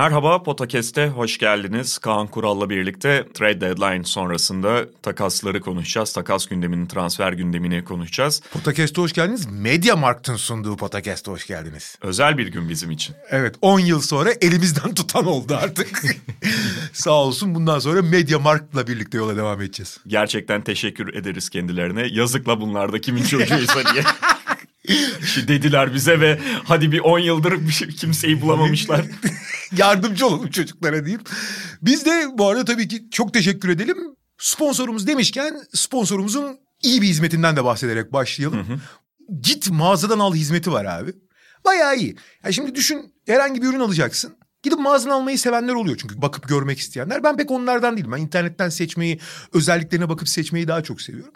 Merhaba Potakest'e hoş geldiniz. Kaan Kural'la birlikte trade deadline sonrasında takasları konuşacağız. Takas gündemini, transfer gündemini konuşacağız. Podcast'a hoş geldiniz. Media Markt'ın sunduğu Podcast'a hoş geldiniz. Özel bir gün bizim için. Evet 10 yıl sonra elimizden tutan oldu artık. Sağ olsun bundan sonra Media Markt'la birlikte yola devam edeceğiz. Gerçekten teşekkür ederiz kendilerine. Yazıkla bunlar da kimin çocuğuysa diye. Dediler bize ve hadi bir 10 yıldır bir şey, kimseyi bulamamışlar. Yardımcı olalım çocuklara deyip. Biz de bu arada tabii ki çok teşekkür edelim. Sponsorumuz demişken sponsorumuzun iyi bir hizmetinden de bahsederek başlayalım. Git mağazadan al hizmeti var abi. Bayağı iyi. Ya şimdi düşün herhangi bir ürün alacaksın. Gidip mağazadan almayı sevenler oluyor çünkü bakıp görmek isteyenler. Ben pek onlardan değilim. Ben internetten seçmeyi, özelliklerine bakıp seçmeyi daha çok seviyorum.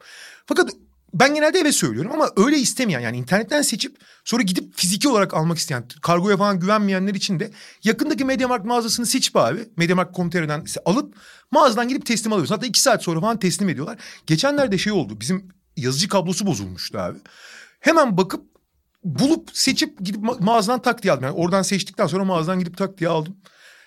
Fakat ben genelde evet söylüyorum ama öyle istemeyen yani internetten seçip sonra gidip fiziki olarak almak isteyen, kargoya falan güvenmeyenler için de yakındaki MediaMarkt mağazasını seçip abi MediaMarkt.com.tr'den alıp mağazadan gidip teslim alıyorsun. Hatta iki saat sonra falan teslim ediyorlar. Geçenlerde şey oldu bizim yazıcı kablosu bozulmuştu abi. Hemen bakıp bulup seçip gidip ma- mağazadan tak diye aldım. Yani oradan seçtikten sonra mağazadan gidip tak diye aldım.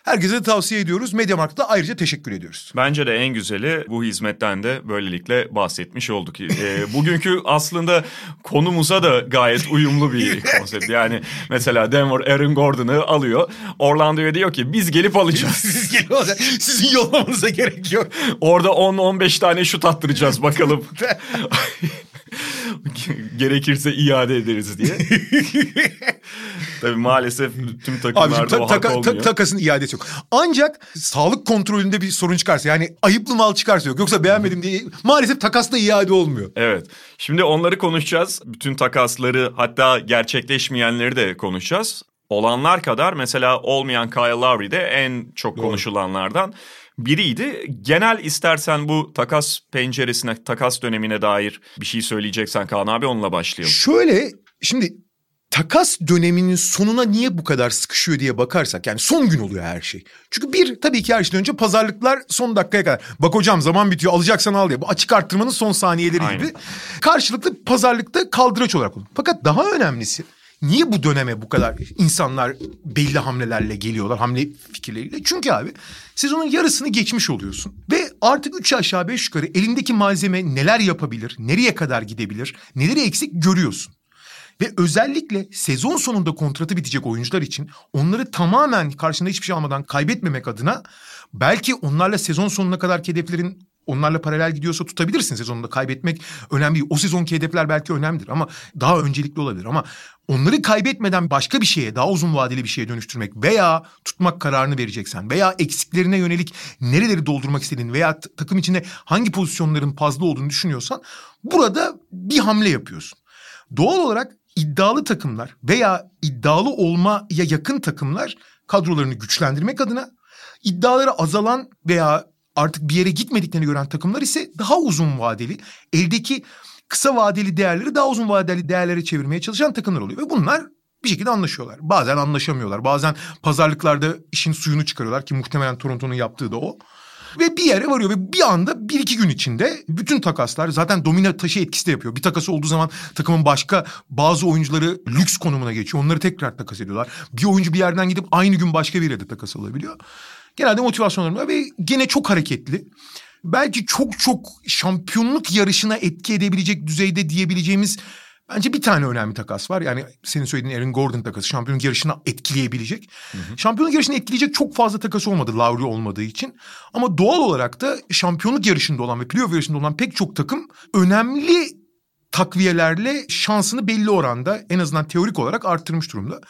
Herkese de tavsiye ediyoruz. MediaMarkt'ta ayrıca teşekkür ediyoruz. Bence de en güzeli bu hizmetten de böylelikle bahsetmiş olduk. Ee, bugünkü aslında konumuza da gayet uyumlu bir konsept. Yani mesela Denver Aaron Gordon'ı alıyor. Orlando'ya diyor ki biz gelip alacağız. Siz o zaman sizin yollamanıza gerek yok. Orada 10-15 tane şut attıracağız bakalım. Gerekirse iade ederiz diye. Tabii maalesef tüm takımlarda ta- o hak taka- ta- olmuyor. takasın iadesi yok. Ancak sağlık kontrolünde bir sorun çıkarsa yani ayıplı mal çıkarsa yok. Yoksa beğenmedim diye maalesef takasta iade olmuyor. Evet. Şimdi onları konuşacağız. Bütün takasları hatta gerçekleşmeyenleri de konuşacağız. Olanlar kadar mesela olmayan Kyle Lowry de en çok konuşulanlardan biriydi. Genel istersen bu takas penceresine, takas dönemine dair bir şey söyleyeceksen Kaan abi onunla başlayalım. Şöyle şimdi takas döneminin sonuna niye bu kadar sıkışıyor diye bakarsak yani son gün oluyor her şey. Çünkü bir tabii ki her şeyden önce pazarlıklar son dakikaya kadar. Bak hocam zaman bitiyor alacaksan al diye. Bu açık arttırmanın son saniyeleri Aynen. gibi. Karşılıklı pazarlıkta kaldıraç olarak olur. Fakat daha önemlisi niye bu döneme bu kadar insanlar belli hamlelerle geliyorlar hamle fikirleriyle? Çünkü abi sezonun yarısını geçmiş oluyorsun. Ve artık üç aşağı beş yukarı elindeki malzeme neler yapabilir, nereye kadar gidebilir, neleri eksik görüyorsun. Ve özellikle sezon sonunda kontratı bitecek oyuncular için onları tamamen karşında hiçbir şey almadan kaybetmemek adına belki onlarla sezon sonuna kadar hedeflerin onlarla paralel gidiyorsa tutabilirsin sezonunda kaybetmek önemli değil. O sezonki hedefler belki önemlidir ama daha öncelikli olabilir ama onları kaybetmeden başka bir şeye daha uzun vadeli bir şeye dönüştürmek veya tutmak kararını vereceksen veya eksiklerine yönelik nereleri doldurmak istediğini veya takım içinde hangi pozisyonların fazla olduğunu düşünüyorsan burada bir hamle yapıyorsun. Doğal olarak iddialı takımlar veya iddialı olmaya yakın takımlar kadrolarını güçlendirmek adına iddiaları azalan veya artık bir yere gitmediklerini gören takımlar ise daha uzun vadeli eldeki kısa vadeli değerleri daha uzun vadeli değerlere çevirmeye çalışan takımlar oluyor ve bunlar bir şekilde anlaşıyorlar. Bazen anlaşamıyorlar. Bazen pazarlıklarda işin suyunu çıkarıyorlar ki muhtemelen Toronto'nun yaptığı da o. Ve bir yere varıyor ve bir anda bir iki gün içinde bütün takaslar zaten domino taşı etkisi de yapıyor. Bir takas olduğu zaman takımın başka bazı oyuncuları lüks konumuna geçiyor. Onları tekrar takas ediyorlar. Bir oyuncu bir yerden gidip aynı gün başka bir yere de takas alabiliyor. Genelde motivasyonlarım var ve gene çok hareketli. Belki çok çok şampiyonluk yarışına etki edebilecek düzeyde diyebileceğimiz Bence bir tane önemli takas var. Yani senin söylediğin Aaron Gordon takası şampiyonluk yarışına etkileyebilecek. Şampiyonluk yarışını etkileyecek çok fazla takası olmadı Lowry olmadığı için. Ama doğal olarak da şampiyonluk yarışında olan ve playoff yarışında olan pek çok takım önemli takviyelerle şansını belli oranda en azından teorik olarak arttırmış durumda.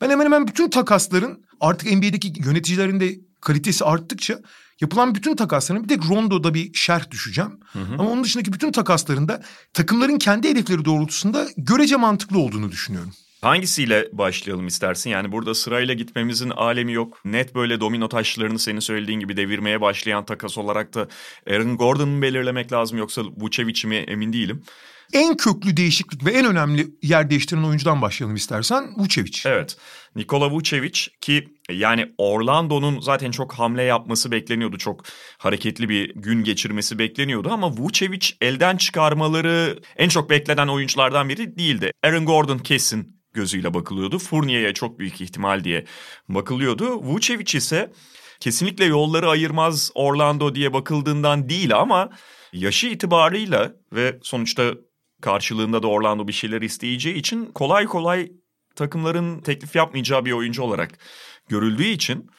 Ben hemen hemen bütün takasların artık NBA'deki yöneticilerin de kalitesi arttıkça yapılan bütün takasların bir tek Rondo'da bir şerh düşeceğim. Ama onun dışındaki bütün takasların da takımların kendi hedefleri doğrultusunda görece mantıklı olduğunu düşünüyorum. Hangisiyle başlayalım istersin? Yani burada sırayla gitmemizin alemi yok. Net böyle domino taşlarını senin söylediğin gibi devirmeye başlayan takas olarak da Aaron Gordon'u belirlemek lazım yoksa Vucevic'i mi emin değilim. En köklü değişiklik ve en önemli yer değiştiren oyuncudan başlayalım istersen Vucevic. Evet. Nikola Vucevic ki yani Orlando'nun zaten çok hamle yapması bekleniyordu. Çok hareketli bir gün geçirmesi bekleniyordu ama Vucevic elden çıkarmaları en çok beklenen oyunculardan biri değildi. Aaron Gordon kesin gözüyle bakılıyordu. Fournier'e çok büyük ihtimal diye bakılıyordu. Vucevic ise kesinlikle yolları ayırmaz Orlando diye bakıldığından değil ama yaşı itibarıyla ve sonuçta karşılığında da Orlando bir şeyler isteyeceği için kolay kolay takımların teklif yapmayacağı bir oyuncu olarak görüldüğü için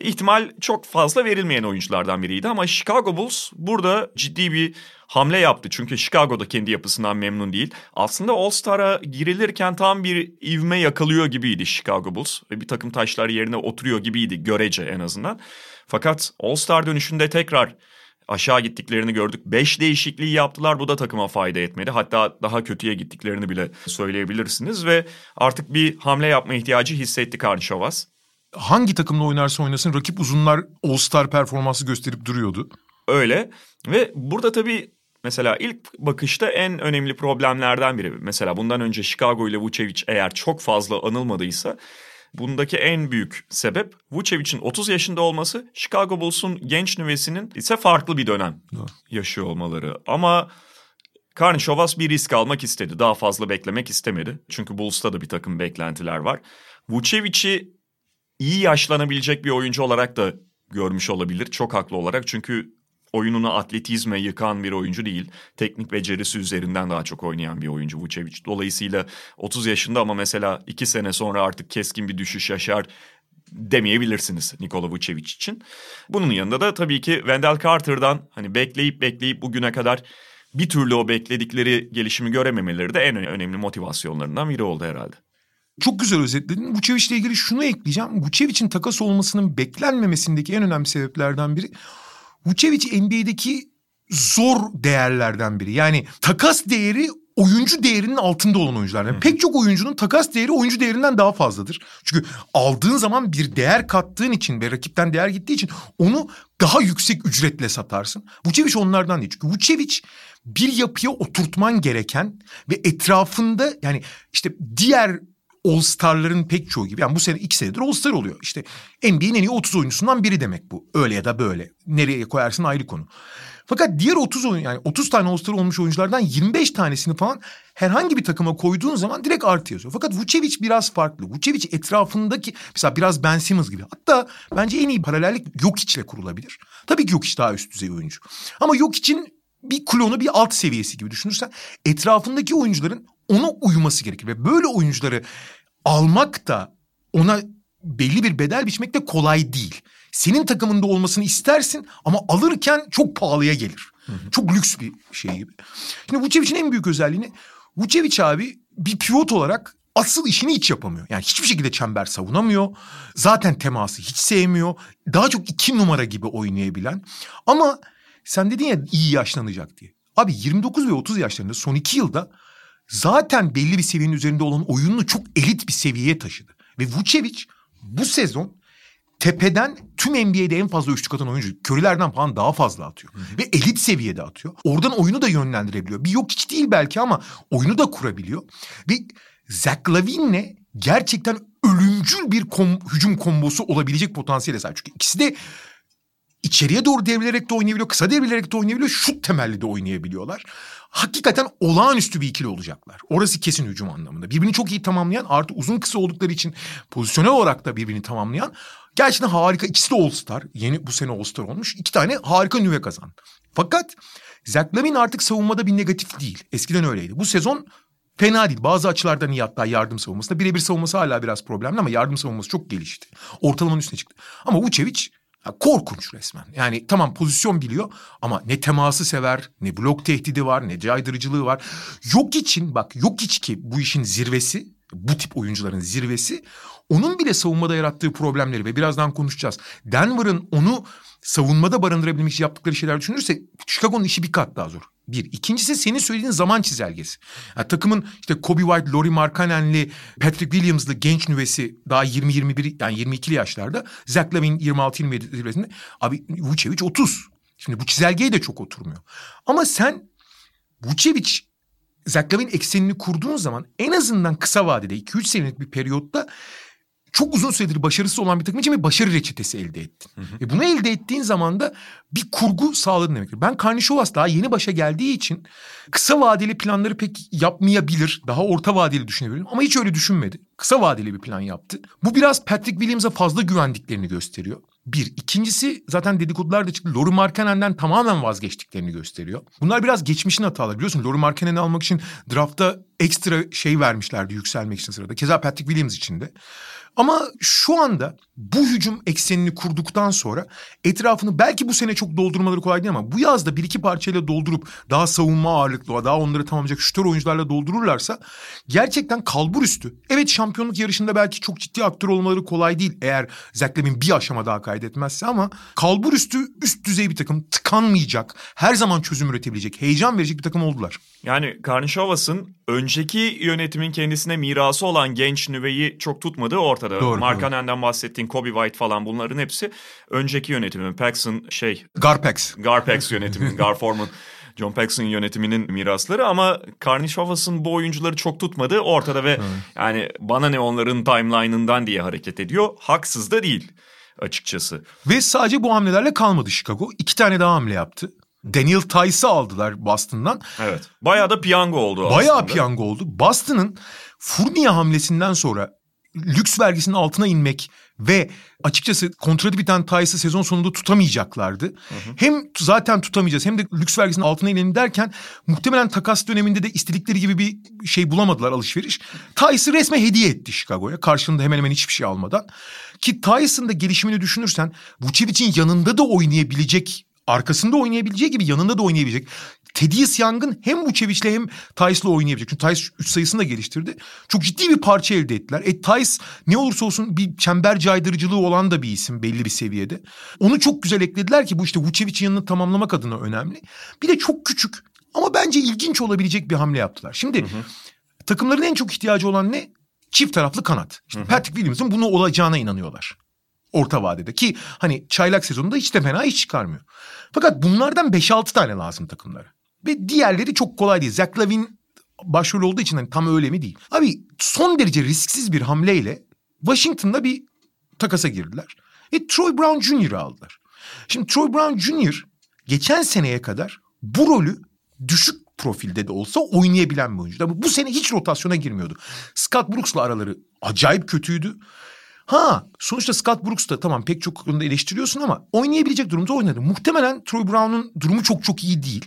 ihtimal çok fazla verilmeyen oyunculardan biriydi ama Chicago Bulls burada ciddi bir hamle yaptı. Çünkü Chicago'da kendi yapısından memnun değil. Aslında All-Star'a girilirken tam bir ivme yakalıyor gibiydi Chicago Bulls. Ve bir takım taşlar yerine oturuyor gibiydi görece en azından. Fakat All-Star dönüşünde tekrar aşağı gittiklerini gördük. Beş değişikliği yaptılar bu da takıma fayda etmedi. Hatta daha kötüye gittiklerini bile söyleyebilirsiniz. Ve artık bir hamle yapma ihtiyacı hissetti Karnişovas hangi takımla oynarsa oynasın rakip uzunlar All-Star performansı gösterip duruyordu. Öyle ve burada tabii mesela ilk bakışta en önemli problemlerden biri. Mesela bundan önce Chicago ile Vucevic eğer çok fazla anılmadıysa bundaki en büyük sebep Vucevic'in 30 yaşında olması, Chicago Bulls'un genç nüvesinin ise farklı bir dönem Doğru. yaşıyor olmaları. Ama Karnişovas bir risk almak istedi. Daha fazla beklemek istemedi. Çünkü Bulls'ta da bir takım beklentiler var. Vucevic'i iyi yaşlanabilecek bir oyuncu olarak da görmüş olabilir. Çok haklı olarak çünkü oyununu atletizme yıkan bir oyuncu değil. Teknik becerisi üzerinden daha çok oynayan bir oyuncu Vucevic. Dolayısıyla 30 yaşında ama mesela 2 sene sonra artık keskin bir düşüş yaşar demeyebilirsiniz Nikola Vucevic için. Bunun yanında da tabii ki Wendell Carter'dan hani bekleyip bekleyip bugüne kadar bir türlü o bekledikleri gelişimi görememeleri de en önemli motivasyonlarından biri oldu herhalde. Çok güzel özetledin. Vucevic ile ilgili şunu ekleyeceğim. Vucevic'in takas olmasının beklenmemesindeki en önemli sebeplerden biri Vucevic NBA'deki zor değerlerden biri. Yani takas değeri oyuncu değerinin altında olan oyuncular. Yani pek çok oyuncunun takas değeri oyuncu değerinden daha fazladır. Çünkü aldığın zaman bir değer kattığın için ve rakipten değer gittiği için onu daha yüksek ücretle satarsın. Vucevic onlardan değil. Çünkü Vucevic bir yapıya oturtman gereken ve etrafında yani işte diğer All Star'ların pek çoğu gibi. Yani bu sene iki senedir All Star oluyor. İşte NBA'nin en iyi 30 oyuncusundan biri demek bu. Öyle ya da böyle. Nereye koyarsın ayrı konu. Fakat diğer 30 oyun yani 30 tane All Star olmuş oyunculardan 25 tanesini falan herhangi bir takıma koyduğun zaman direkt artı yazıyor. Fakat Vucevic biraz farklı. Vucevic etrafındaki mesela biraz Ben Simmons gibi. Hatta bence en iyi paralellik Jokic'le kurulabilir. Tabii ki Jokic daha üst düzey oyuncu. Ama Jokic'in bir klonu bir alt seviyesi gibi düşünürsen etrafındaki oyuncuların ona uyması gerekir. Ve böyle oyuncuları almak da ona belli bir bedel biçmek de kolay değil. Senin takımında olmasını istersin ama alırken çok pahalıya gelir. Hı hı. Çok lüks bir şey gibi. Şimdi Vucevic'in en büyük özelliğini Vucevic abi bir pivot olarak asıl işini hiç yapamıyor. Yani hiçbir şekilde çember savunamıyor. Zaten teması hiç sevmiyor. Daha çok iki numara gibi oynayabilen. Ama sen dedin ya iyi yaşlanacak diye. Abi 29 ve 30 yaşlarında son iki yılda zaten belli bir seviyenin üzerinde olan oyununu çok elit bir seviyeye taşıdı. Ve Vucevic bu sezon tepeden tüm NBA'de en fazla üçlük atan oyuncu. Curry'lerden falan daha fazla atıyor. Hı. Ve elit seviyede atıyor. Oradan oyunu da yönlendirebiliyor. Bir yok hiç değil belki ama oyunu da kurabiliyor. Ve Zach Lavin'le gerçekten ölümcül bir kom hücum kombosu olabilecek potansiyele sahip. Çünkü ikisi de içeriye doğru devrilerek de oynayabiliyor. Kısa devrilerek de oynayabiliyor. Şut temelli de oynayabiliyorlar hakikaten olağanüstü bir ikili olacaklar. Orası kesin hücum anlamında. Birbirini çok iyi tamamlayan artı uzun kısa oldukları için pozisyonel olarak da birbirini tamamlayan gerçekten harika. İkisi de All Star. Yeni bu sene All Star olmuş. İki tane harika nüve kazandı. Fakat Zach Lavin artık savunmada bir negatif değil. Eskiden öyleydi. Bu sezon fena değil. Bazı açılardan iyi hatta yardım savunması da. Birebir savunması hala biraz problemli ama yardım savunması çok gelişti. Ortalamanın üstüne çıktı. Ama Vucevic korkunç resmen. Yani tamam pozisyon biliyor ama ne teması sever, ne blok tehdidi var, ne caydırıcılığı var. Yok için bak yok iç ki bu işin zirvesi bu tip oyuncuların zirvesi. Onun bile savunmada yarattığı problemleri ve birazdan konuşacağız. Denver'ın onu savunmada barındırabilmek için yaptıkları şeyler düşünürse Chicago'nun işi bir kat daha zor. Bir. İkincisi senin söylediğin zaman çizelgesi. Yani takımın işte Kobe White, Laurie Markkanen'li, Patrick Williams'lı genç nüvesi daha 20-21 yani 22'li yaşlarda. Zach Lavin 26-27 zirvesinde. Abi Vucevic 30. Şimdi bu çizelgeye de çok oturmuyor. Ama sen Vucevic Zach Lavin eksenini kurduğun zaman en azından kısa vadede 2-3 senelik bir periyotta çok uzun süredir başarısız olan bir takım için bir başarı reçetesi elde ettin. Hı hı. E bunu elde ettiğin zaman da bir kurgu sağladın demektir. Ben Karnişovas daha yeni başa geldiği için kısa vadeli planları pek yapmayabilir. Daha orta vadeli düşünebilirim ama hiç öyle düşünmedi. Kısa vadeli bir plan yaptı. Bu biraz Patrick Williams'a fazla güvendiklerini gösteriyor. Bir. ikincisi zaten dedikodular da çıktı. Lori Markkanen'den tamamen vazgeçtiklerini gösteriyor. Bunlar biraz geçmişin hataları biliyorsun. Lori Markkanen'i almak için draftta ekstra şey vermişlerdi yükselmek için sırada. Keza Patrick Williams için de. Ama şu anda bu hücum eksenini kurduktan sonra etrafını belki bu sene çok doldurmaları kolay değil ama bu yazda bir iki parçayla doldurup daha savunma ağırlıklı, daha onları tamamlayacak şütör oyuncularla doldururlarsa gerçekten kalbur üstü. Evet şampiyonluk yarışında belki çok ciddi aktör olmaları kolay değil eğer Zach bir aşama daha kaydetmezse ama kalbur üstü üst düzey bir takım tıkanmayacak, her zaman çözüm üretebilecek, heyecan verecek bir takım oldular. Yani Karnişovas'ın önceki yönetimin kendisine mirası olan genç nüveyi çok tutmadığı ortada. Doğru, Markkanen'den bahsettiğin Kobe White falan bunların hepsi önceki yönetimin. Paxson şey... Garpex. Garpex yönetimin, Gar Forman. John Paxson yönetiminin mirasları ama Karnişovas'ın bu oyuncuları çok tutmadığı ortada ve yani bana ne onların timeline'ından diye hareket ediyor. Haksız da değil açıkçası. Ve sadece bu hamlelerle kalmadı Chicago. İki tane daha hamle yaptı. Daniel Tice'ı aldılar Boston'dan. Evet. Bayağı da piyango oldu aslında. Bayağı piyango oldu. Boston'ın Fournier hamlesinden sonra lüks vergisinin altına inmek ve açıkçası kontratı biten Tice'ı sezon sonunda tutamayacaklardı. Hı hı. Hem zaten tutamayacağız hem de lüks vergisinin altına inelim derken muhtemelen takas döneminde de istedikleri gibi bir şey bulamadılar alışveriş. Tice'ı resme hediye etti Chicago'ya karşılığında hemen hemen hiçbir şey almadan. Ki Tyson da gelişimini düşünürsen Vucevic'in yanında da oynayabilecek arkasında oynayabileceği gibi yanında da oynayabilecek. Thaddeus Young'ın hem Vucevic'le hem Tice'la oynayabilecek. Çünkü Tice 3 sayısını da geliştirdi. Çok ciddi bir parça elde ettiler. E Tice ne olursa olsun bir çember caydırıcılığı olan da bir isim belli bir seviyede. Onu çok güzel eklediler ki bu işte Vucevic'in yanını tamamlamak adına önemli. Bir de çok küçük ama bence ilginç olabilecek bir hamle yaptılar. Şimdi hı hı. takımların en çok ihtiyacı olan ne? Çift taraflı kanat. İşte hı hı. Patrick Williams'ın bunu olacağına inanıyorlar orta vadede ki hani çaylak sezonunda hiç de fena iş çıkarmıyor. Fakat bunlardan 5-6 tane lazım takımlara. Ve diğerleri çok kolay değil. Zach Lavin başrol olduğu için hani tam öyle mi değil. Abi son derece risksiz bir hamleyle Washington'da bir takasa girdiler. Ve Troy Brown Jr.'ı aldılar. Şimdi Troy Brown Jr. geçen seneye kadar bu rolü düşük profilde de olsa oynayabilen bir oyuncu. Bu sene hiç rotasyona girmiyordu. Scott Brooks'la araları acayip kötüydü. Ha sonuçta Scott Brooks da tamam pek çok konuda eleştiriyorsun ama oynayabilecek durumda oynadı. Muhtemelen Troy Brown'un durumu çok çok iyi değil.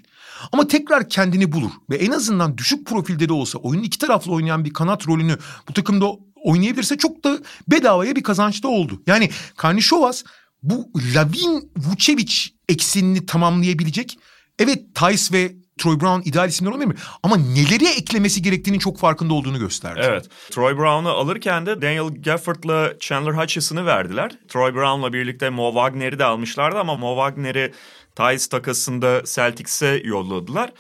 Ama tekrar kendini bulur ve en azından düşük profilde de olsa oyunun iki taraflı oynayan bir kanat rolünü bu takımda oynayabilirse çok da bedavaya bir kazanç da oldu. Yani Karnişovas bu Lavin Vucevic eksenini tamamlayabilecek. Evet Tice ve Troy Brown ideal isimler olmuyor mu? Ama neleri eklemesi gerektiğinin çok farkında olduğunu gösterdi. Evet. Troy Brown'u alırken de Daniel Gafford'la Chandler Hutchison'ı verdiler. Troy Brown'la birlikte Mo Wagner'i de almışlardı ama Mo Wagner'i Thais takasında Celtics'e yolladılar.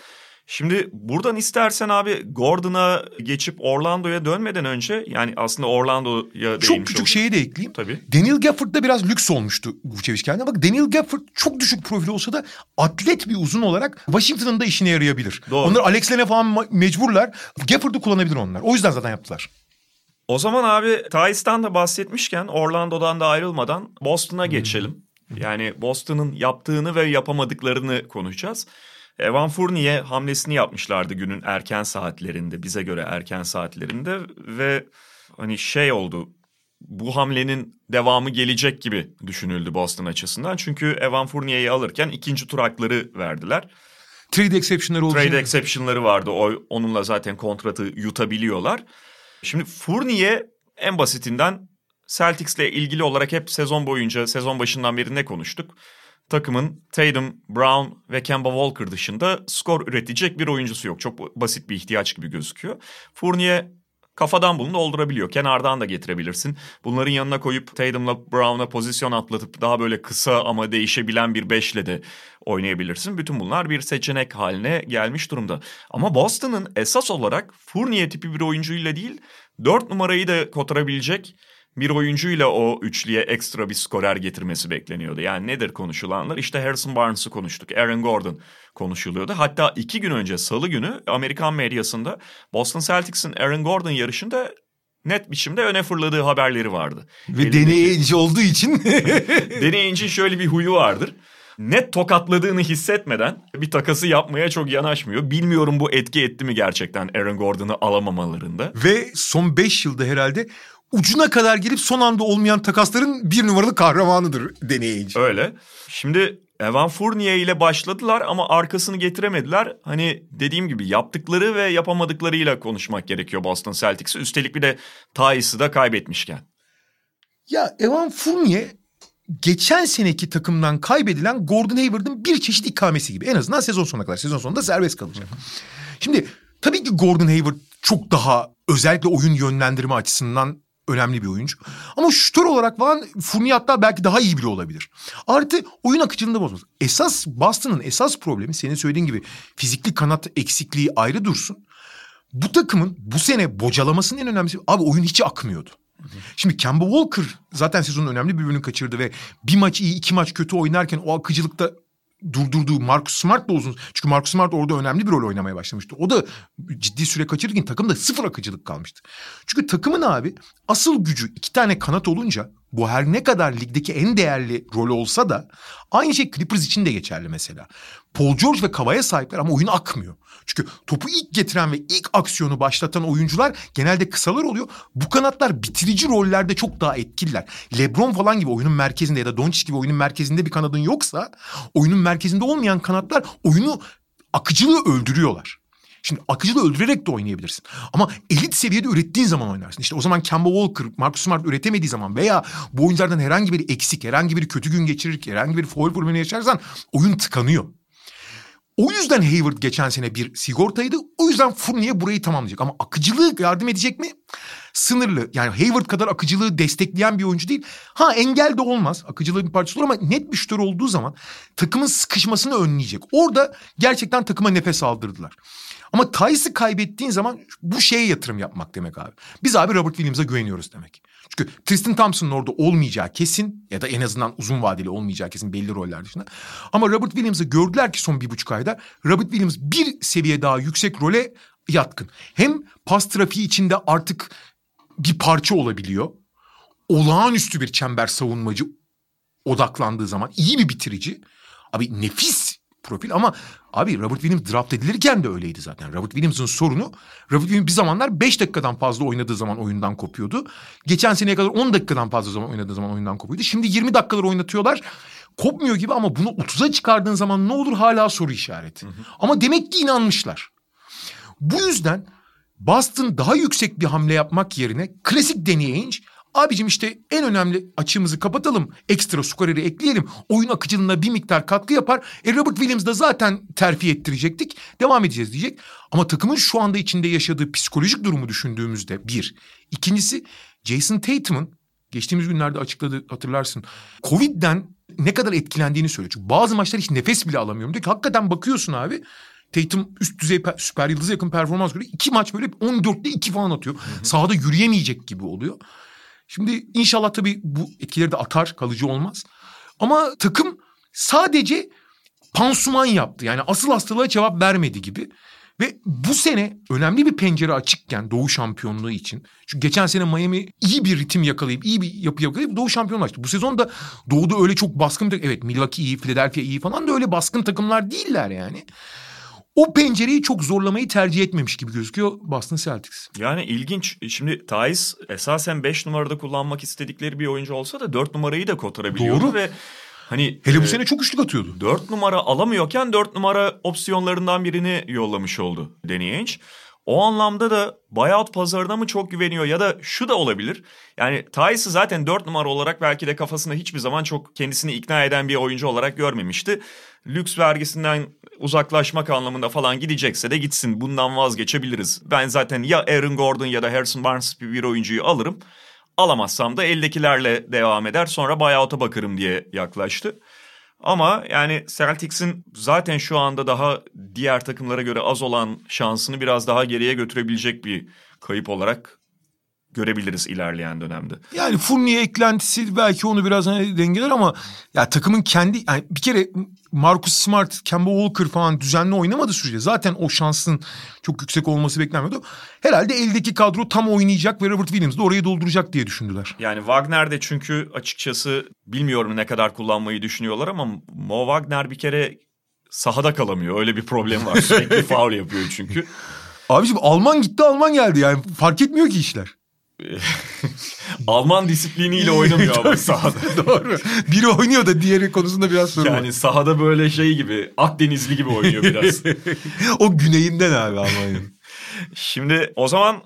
Şimdi buradan istersen abi Gordon'a geçip Orlando'ya dönmeden önce yani aslında Orlando'ya Çok küçük şeyi de ekleyeyim. Tabii. Daniel Gafford'da biraz lüks olmuştu Vucevic kendine. Bak Daniel Gafford çok düşük profil olsa da atlet bir uzun olarak Washington'ın da işine yarayabilir. Doğru. Onlar Alex Len'e falan mecburlar. Gafford'u kullanabilir onlar. O yüzden zaten yaptılar. O zaman abi Thais'tan da bahsetmişken Orlando'dan da ayrılmadan Boston'a geçelim. Yani Boston'ın yaptığını ve yapamadıklarını konuşacağız. Evan Fournier hamlesini yapmışlardı günün erken saatlerinde bize göre erken saatlerinde ve hani şey oldu bu hamlenin devamı gelecek gibi düşünüldü Boston açısından. Çünkü Evan Fournier'i alırken ikinci tur hakları verdiler. Trade exception'ları oldu. Trade exception'ları vardı. O, onunla zaten kontratı yutabiliyorlar. Şimdi Fournier en basitinden Celtics'le ilgili olarak hep sezon boyunca sezon başından beri ne konuştuk? Takımın Tatum, Brown ve Kemba Walker dışında skor üretecek bir oyuncusu yok. Çok basit bir ihtiyaç gibi gözüküyor. Fournier kafadan bunu doldurabiliyor. Kenardan da getirebilirsin. Bunların yanına koyup Tatum'la Brown'a pozisyon atlatıp daha böyle kısa ama değişebilen bir beşle de oynayabilirsin. Bütün bunlar bir seçenek haline gelmiş durumda. Ama Boston'ın esas olarak Fournier tipi bir oyuncuyla değil, dört numarayı da kotarabilecek bir oyuncuyla o üçlüye ekstra bir skorer getirmesi bekleniyordu. Yani nedir konuşulanlar? İşte Harrison Barnes'ı konuştuk. Aaron Gordon konuşuluyordu. Hatta iki gün önce salı günü Amerikan medyasında Boston Celtics'in Aaron Gordon yarışında net biçimde öne fırladığı haberleri vardı. Ve deneyici olduğu için. Deneyicinin şöyle bir huyu vardır. Net tokatladığını hissetmeden bir takası yapmaya çok yanaşmıyor. Bilmiyorum bu etki etti mi gerçekten Aaron Gordon'ı alamamalarında. Ve son 5 yılda herhalde ucuna kadar gelip son anda olmayan takasların bir numaralı kahramanıdır deneyici. Öyle. Şimdi Evan Fournier ile başladılar ama arkasını getiremediler. Hani dediğim gibi yaptıkları ve yapamadıklarıyla konuşmak gerekiyor Boston Celtics'i. Üstelik bir de Tyus'ı da kaybetmişken. Ya Evan Fournier geçen seneki takımdan kaybedilen Gordon Hayward'ın bir çeşit ikamesi gibi. En azından sezon sonuna kadar. Sezon sonunda serbest kalacak. Şimdi tabii ki Gordon Hayward çok daha özellikle oyun yönlendirme açısından önemli bir oyuncu. Ama şutör olarak falan Fournier hatta belki daha iyi biri olabilir. Artı oyun akıcılığında bozmaz. Esas Boston'ın esas problemi senin söylediğin gibi fizikli kanat eksikliği ayrı dursun. Bu takımın bu sene bocalamasının en önemlisi abi oyun hiç akmıyordu. Şimdi Kemba Walker zaten sezonun önemli bir bölümünü kaçırdı ve bir maç iyi iki maç kötü oynarken o akıcılıkta durdurduğu Marcus Smart da uzun. Çünkü Marcus Smart orada önemli bir rol oynamaya başlamıştı. O da ciddi süre kaçırırken takımda sıfır akıcılık kalmıştı. Çünkü takımın abi asıl gücü iki tane kanat olunca bu her ne kadar ligdeki en değerli rol olsa da aynı şey Clippers için de geçerli mesela. Paul George ve Kava'ya sahipler ama oyun akmıyor. Çünkü topu ilk getiren ve ilk aksiyonu başlatan oyuncular genelde kısalar oluyor. Bu kanatlar bitirici rollerde çok daha etkililer. LeBron falan gibi oyunun merkezinde ya da Doncic gibi oyunun merkezinde bir kanadın yoksa oyunun merkezinde olmayan kanatlar oyunu akıcılığı öldürüyorlar. Şimdi akıcılığı öldürerek de oynayabilirsin. Ama elit seviyede ürettiğin zaman oynarsın. İşte o zaman Kemba Walker, Marcus Smart üretemediği zaman veya bu oyunculardan herhangi biri eksik, herhangi biri kötü gün geçirir, herhangi bir foul problemi yaşarsan oyun tıkanıyor. O yüzden Hayward geçen sene bir sigortaydı. O yüzden Fournier burayı tamamlayacak. Ama akıcılığı yardım edecek mi? Sınırlı. Yani Hayward kadar akıcılığı destekleyen bir oyuncu değil. Ha engel de olmaz. Akıcılığın bir parçası olur ama net bir şutör olduğu zaman takımın sıkışmasını önleyecek. Orada gerçekten takıma nefes aldırdılar. Ama Tyce'ı kaybettiğin zaman bu şeye yatırım yapmak demek abi. Biz abi Robert Williams'a güveniyoruz demek. Çünkü Tristan Thompson'ın orada olmayacağı kesin ya da en azından uzun vadeli olmayacağı kesin belli roller dışında. Ama Robert Williams'ı gördüler ki son bir buçuk ayda Robert Williams bir seviye daha yüksek role yatkın. Hem pas trafiği içinde artık bir parça olabiliyor. Olağanüstü bir çember savunmacı odaklandığı zaman iyi bir bitirici. Abi nefis profil ama abi Robert Williams draft edilirken de öyleydi zaten. Robert Williams'ın sorunu Robert Williams bir zamanlar 5 dakikadan fazla oynadığı zaman oyundan kopuyordu. Geçen seneye kadar 10 dakikadan fazla zaman oynadığı zaman oyundan kopuyordu. Şimdi 20 dakikalar oynatıyorlar. Kopmuyor gibi ama bunu 30'a çıkardığın zaman ne olur hala soru işareti. Hı hı. Ama demek ki inanmışlar. Bu yüzden Boston daha yüksek bir hamle yapmak yerine klasik Danny Ainge Abicim işte en önemli açığımızı kapatalım. Ekstra skoreri ekleyelim. Oyun akıcılığına bir miktar katkı yapar. E Robert Williams da zaten terfi ettirecektik. Devam edeceğiz diyecek. Ama takımın şu anda içinde yaşadığı psikolojik durumu düşündüğümüzde bir. İkincisi Jason Tatum'un geçtiğimiz günlerde açıkladı hatırlarsın. Covid'den ne kadar etkilendiğini söylüyor. Çünkü bazı maçlar hiç nefes bile alamıyorum diyor ki hakikaten bakıyorsun abi. Tatum üst düzey süper yıldız yakın performans görüyor. İki maç böyle 14'te 2 falan atıyor. Hı hı. Sahada yürüyemeyecek gibi oluyor. Şimdi inşallah tabii bu etkileri de atar, kalıcı olmaz. Ama takım sadece pansuman yaptı. Yani asıl hastalığa cevap vermedi gibi. Ve bu sene önemli bir pencere açıkken Doğu şampiyonluğu için. Çünkü geçen sene Miami iyi bir ritim yakalayıp, iyi bir yapı yakalayıp Doğu şampiyonluğu açtı. Bu sezon da Doğu'da öyle çok baskın bir Evet Milwaukee iyi, Philadelphia iyi falan da öyle baskın takımlar değiller yani o pencereyi çok zorlamayı tercih etmemiş gibi gözüküyor Boston Celtics. Yani ilginç. Şimdi Thais esasen 5 numarada kullanmak istedikleri bir oyuncu olsa da 4 numarayı da kotarabiliyordu Doğru. ve hani hele bu e, sene çok üçlük atıyordu. 4 numara alamıyorken 4 numara opsiyonlarından birini yollamış oldu Danny Ainge. O anlamda da buyout pazarına mı çok güveniyor ya da şu da olabilir. Yani Tyus'ı zaten 4 numara olarak belki de kafasında hiçbir zaman çok kendisini ikna eden bir oyuncu olarak görmemişti. Lüks vergisinden uzaklaşmak anlamında falan gidecekse de gitsin bundan vazgeçebiliriz. Ben zaten ya Aaron Gordon ya da Harrison Barnes bir oyuncuyu alırım. Alamazsam da eldekilerle devam eder sonra buyout'a bakarım diye yaklaştı. Ama yani Celtics'in zaten şu anda daha diğer takımlara göre az olan şansını biraz daha geriye götürebilecek bir kayıp olarak görebiliriz ilerleyen dönemde. Yani Fournier eklentisi belki onu biraz hani dengeler ama ya takımın kendi yani bir kere Marcus Smart, Kemba Walker falan düzenli oynamadı sürece zaten o şansın çok yüksek olması beklenmiyordu. Herhalde eldeki kadro tam oynayacak ve Robert Williams da orayı dolduracak diye düşündüler. Yani Wagner de çünkü açıkçası bilmiyorum ne kadar kullanmayı düşünüyorlar ama Mo Wagner bir kere sahada kalamıyor. Öyle bir problem var. Sürekli foul yapıyor çünkü. Abiciğim Alman gitti Alman geldi yani fark etmiyor ki işler. Alman disipliniyle oynamıyor ama sahada. Doğru. Biri oynuyor da diğeri konusunda biraz sorun var. Yani sahada böyle şey gibi Akdenizli gibi oynuyor biraz. o güneyinden abi Almanya'nın. Şimdi o zaman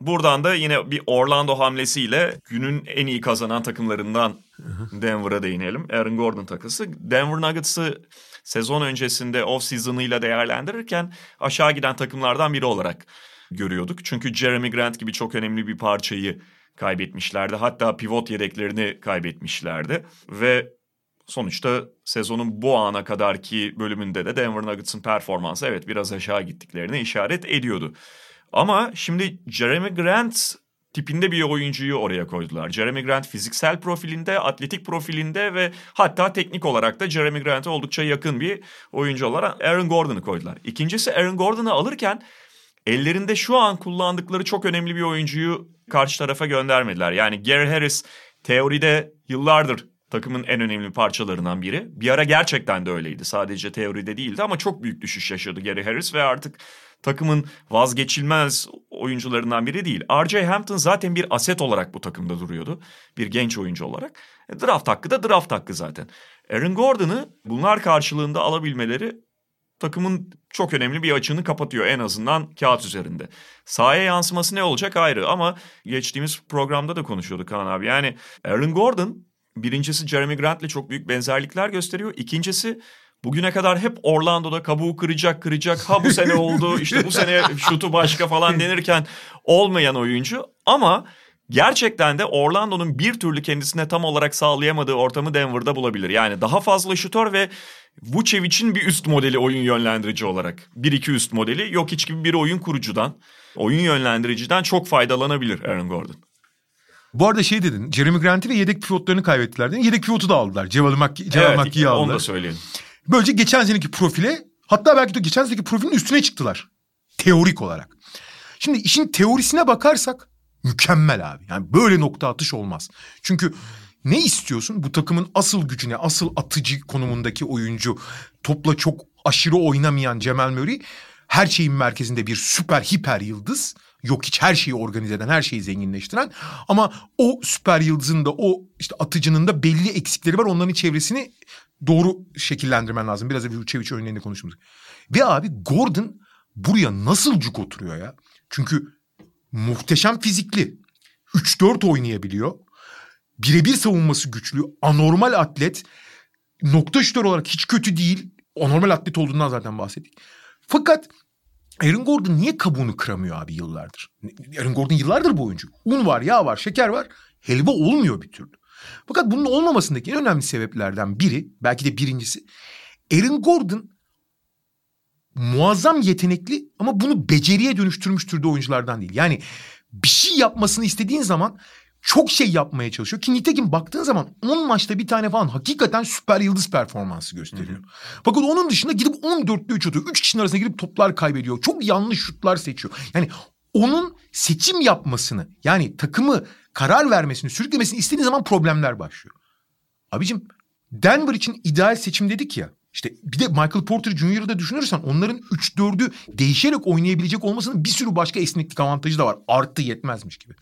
buradan da yine bir Orlando hamlesiyle günün en iyi kazanan takımlarından Denver'a değinelim. Aaron Gordon takısı. Denver Nuggets'ı sezon öncesinde off season'ıyla değerlendirirken aşağı giden takımlardan biri olarak görüyorduk. Çünkü Jeremy Grant gibi çok önemli bir parçayı kaybetmişlerdi. Hatta pivot yedeklerini kaybetmişlerdi ve sonuçta sezonun bu ana kadarki bölümünde de Denver Nuggets'ın performansı evet biraz aşağı gittiklerini işaret ediyordu. Ama şimdi Jeremy Grant tipinde bir oyuncuyu oraya koydular. Jeremy Grant fiziksel profilinde, atletik profilinde ve hatta teknik olarak da Jeremy Grant'a oldukça yakın bir oyuncu olarak Aaron Gordon'u koydular. İkincisi Aaron Gordon'u alırken ellerinde şu an kullandıkları çok önemli bir oyuncuyu karşı tarafa göndermediler. Yani Gary Harris teoride yıllardır takımın en önemli parçalarından biri. Bir ara gerçekten de öyleydi. Sadece teoride değildi ama çok büyük düşüş yaşadı Gary Harris ve artık takımın vazgeçilmez oyuncularından biri değil. R.J. Hampton zaten bir aset olarak bu takımda duruyordu. Bir genç oyuncu olarak. E, draft hakkı da draft hakkı zaten. Aaron Gordon'ı bunlar karşılığında alabilmeleri takımın çok önemli bir açığını kapatıyor en azından kağıt üzerinde. Sahaya yansıması ne olacak ayrı ama geçtiğimiz programda da konuşuyorduk Kaan abi. Yani Aaron Gordon birincisi Jeremy Grant'le çok büyük benzerlikler gösteriyor. İkincisi bugüne kadar hep Orlando'da kabuğu kıracak kıracak ha bu sene oldu işte bu sene şutu başka falan denirken olmayan oyuncu ama gerçekten de Orlando'nun bir türlü kendisine tam olarak sağlayamadığı ortamı Denver'da bulabilir. Yani daha fazla şutör ve Vucevic'in bir üst modeli oyun yönlendirici olarak. Bir iki üst modeli yok hiç gibi bir oyun kurucudan, oyun yönlendiriciden çok faydalanabilir Aaron Gordon. Bu arada şey dedin, Jeremy Grant'i ve yedek pivotlarını kaybettiler dedin. Yedek pivotu da aldılar. Ceval Ceval evet, aldılar. onu da söyleyelim. Böylece geçen seneki profile hatta belki de geçen seneki profilin üstüne çıktılar. Teorik olarak. Şimdi işin teorisine bakarsak mükemmel abi. Yani böyle nokta atış olmaz. Çünkü ne istiyorsun? Bu takımın asıl gücüne, asıl atıcı konumundaki oyuncu, topla çok aşırı oynamayan Cemal Murray, her şeyin merkezinde bir süper hiper yıldız. Yok hiç her şeyi organize eden, her şeyi zenginleştiren. Ama o süper yıldızın da o işte atıcının da belli eksikleri var. Onların çevresini doğru şekillendirmen lazım. Biraz da Vucevic örneğinde konuştuğumuz. Ve abi Gordon buraya nasıl cuk oturuyor ya? Çünkü muhteşem fizikli. 3-4 oynayabiliyor. Birebir savunması güçlü. Anormal atlet. Nokta şutör olarak hiç kötü değil. Anormal atlet olduğundan zaten bahsettik. Fakat Aaron Gordon niye kabuğunu kıramıyor abi yıllardır? Aaron Gordon yıllardır bu oyuncu. Un var, yağ var, şeker var. Helva olmuyor bir türlü. Fakat bunun olmamasındaki en önemli sebeplerden biri, belki de birincisi, Aaron Gordon muazzam yetenekli ama bunu beceriye dönüştürmüş türde oyunculardan değil. Yani bir şey yapmasını istediğin zaman çok şey yapmaya çalışıyor. Ki nitekim baktığın zaman 10 maçta bir tane falan hakikaten süper yıldız performansı gösteriyor. Hı hı. Fakat onun dışında gidip 14'lü 3 atıyor. 3 kişinin arasında girip toplar kaybediyor. Çok yanlış şutlar seçiyor. Yani onun seçim yapmasını yani takımı karar vermesini, sürüklemesini istediğin zaman problemler başlıyor. Abicim Denver için ideal seçim dedik ya. İşte bir de Michael Porter Jr.'ı da düşünürsen onların 3-4'ü değişerek oynayabilecek olmasının bir sürü başka esneklik avantajı da var. Arttı yetmezmiş gibi.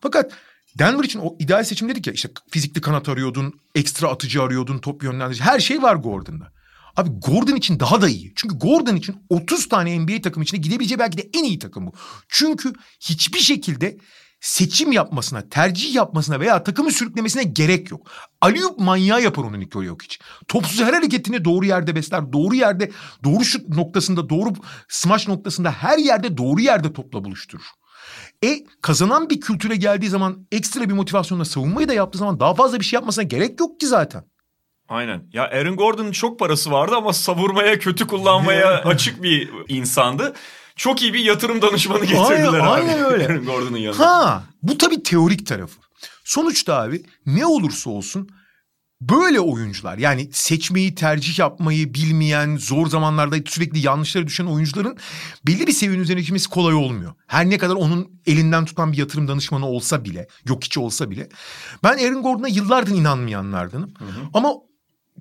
Fakat Denver için o ideal seçim dedik ya işte fizikli kanat arıyordun, ekstra atıcı arıyordun, top yönlendirici her şey var Gordon'da. Abi Gordon için daha da iyi. Çünkü Gordon için 30 tane NBA takım içinde gidebileceği belki de en iyi takım bu. Çünkü hiçbir şekilde seçim yapmasına, tercih yapmasına veya takımı sürüklemesine gerek yok. Aliyup manyağı yapar onu Nikola Jokic. Topsuz her hareketini doğru yerde besler. Doğru yerde, doğru şut noktasında, doğru smaç noktasında her yerde doğru yerde topla buluşturur. E kazanan bir kültüre geldiği zaman ekstra bir motivasyonla savunmayı da yaptığı zaman daha fazla bir şey yapmasına gerek yok ki zaten. Aynen. Ya Aaron Gordon'un çok parası vardı ama savurmaya, kötü kullanmaya açık bir insandı. Çok iyi bir yatırım danışmanı getirdiler Aynen, abi. aynen öyle. Gordon'un yanına. Ha, bu tabii teorik tarafı. Sonuçta abi ne olursa olsun böyle oyuncular yani seçmeyi tercih yapmayı bilmeyen zor zamanlarda sürekli yanlışlara düşen oyuncuların belli bir seviyenin üzerine çıkması kolay olmuyor. Her ne kadar onun elinden tutan bir yatırım danışmanı olsa bile yok hiç olsa bile ben Aaron Gordon'a yıllardır inanmayanlardanım. Ama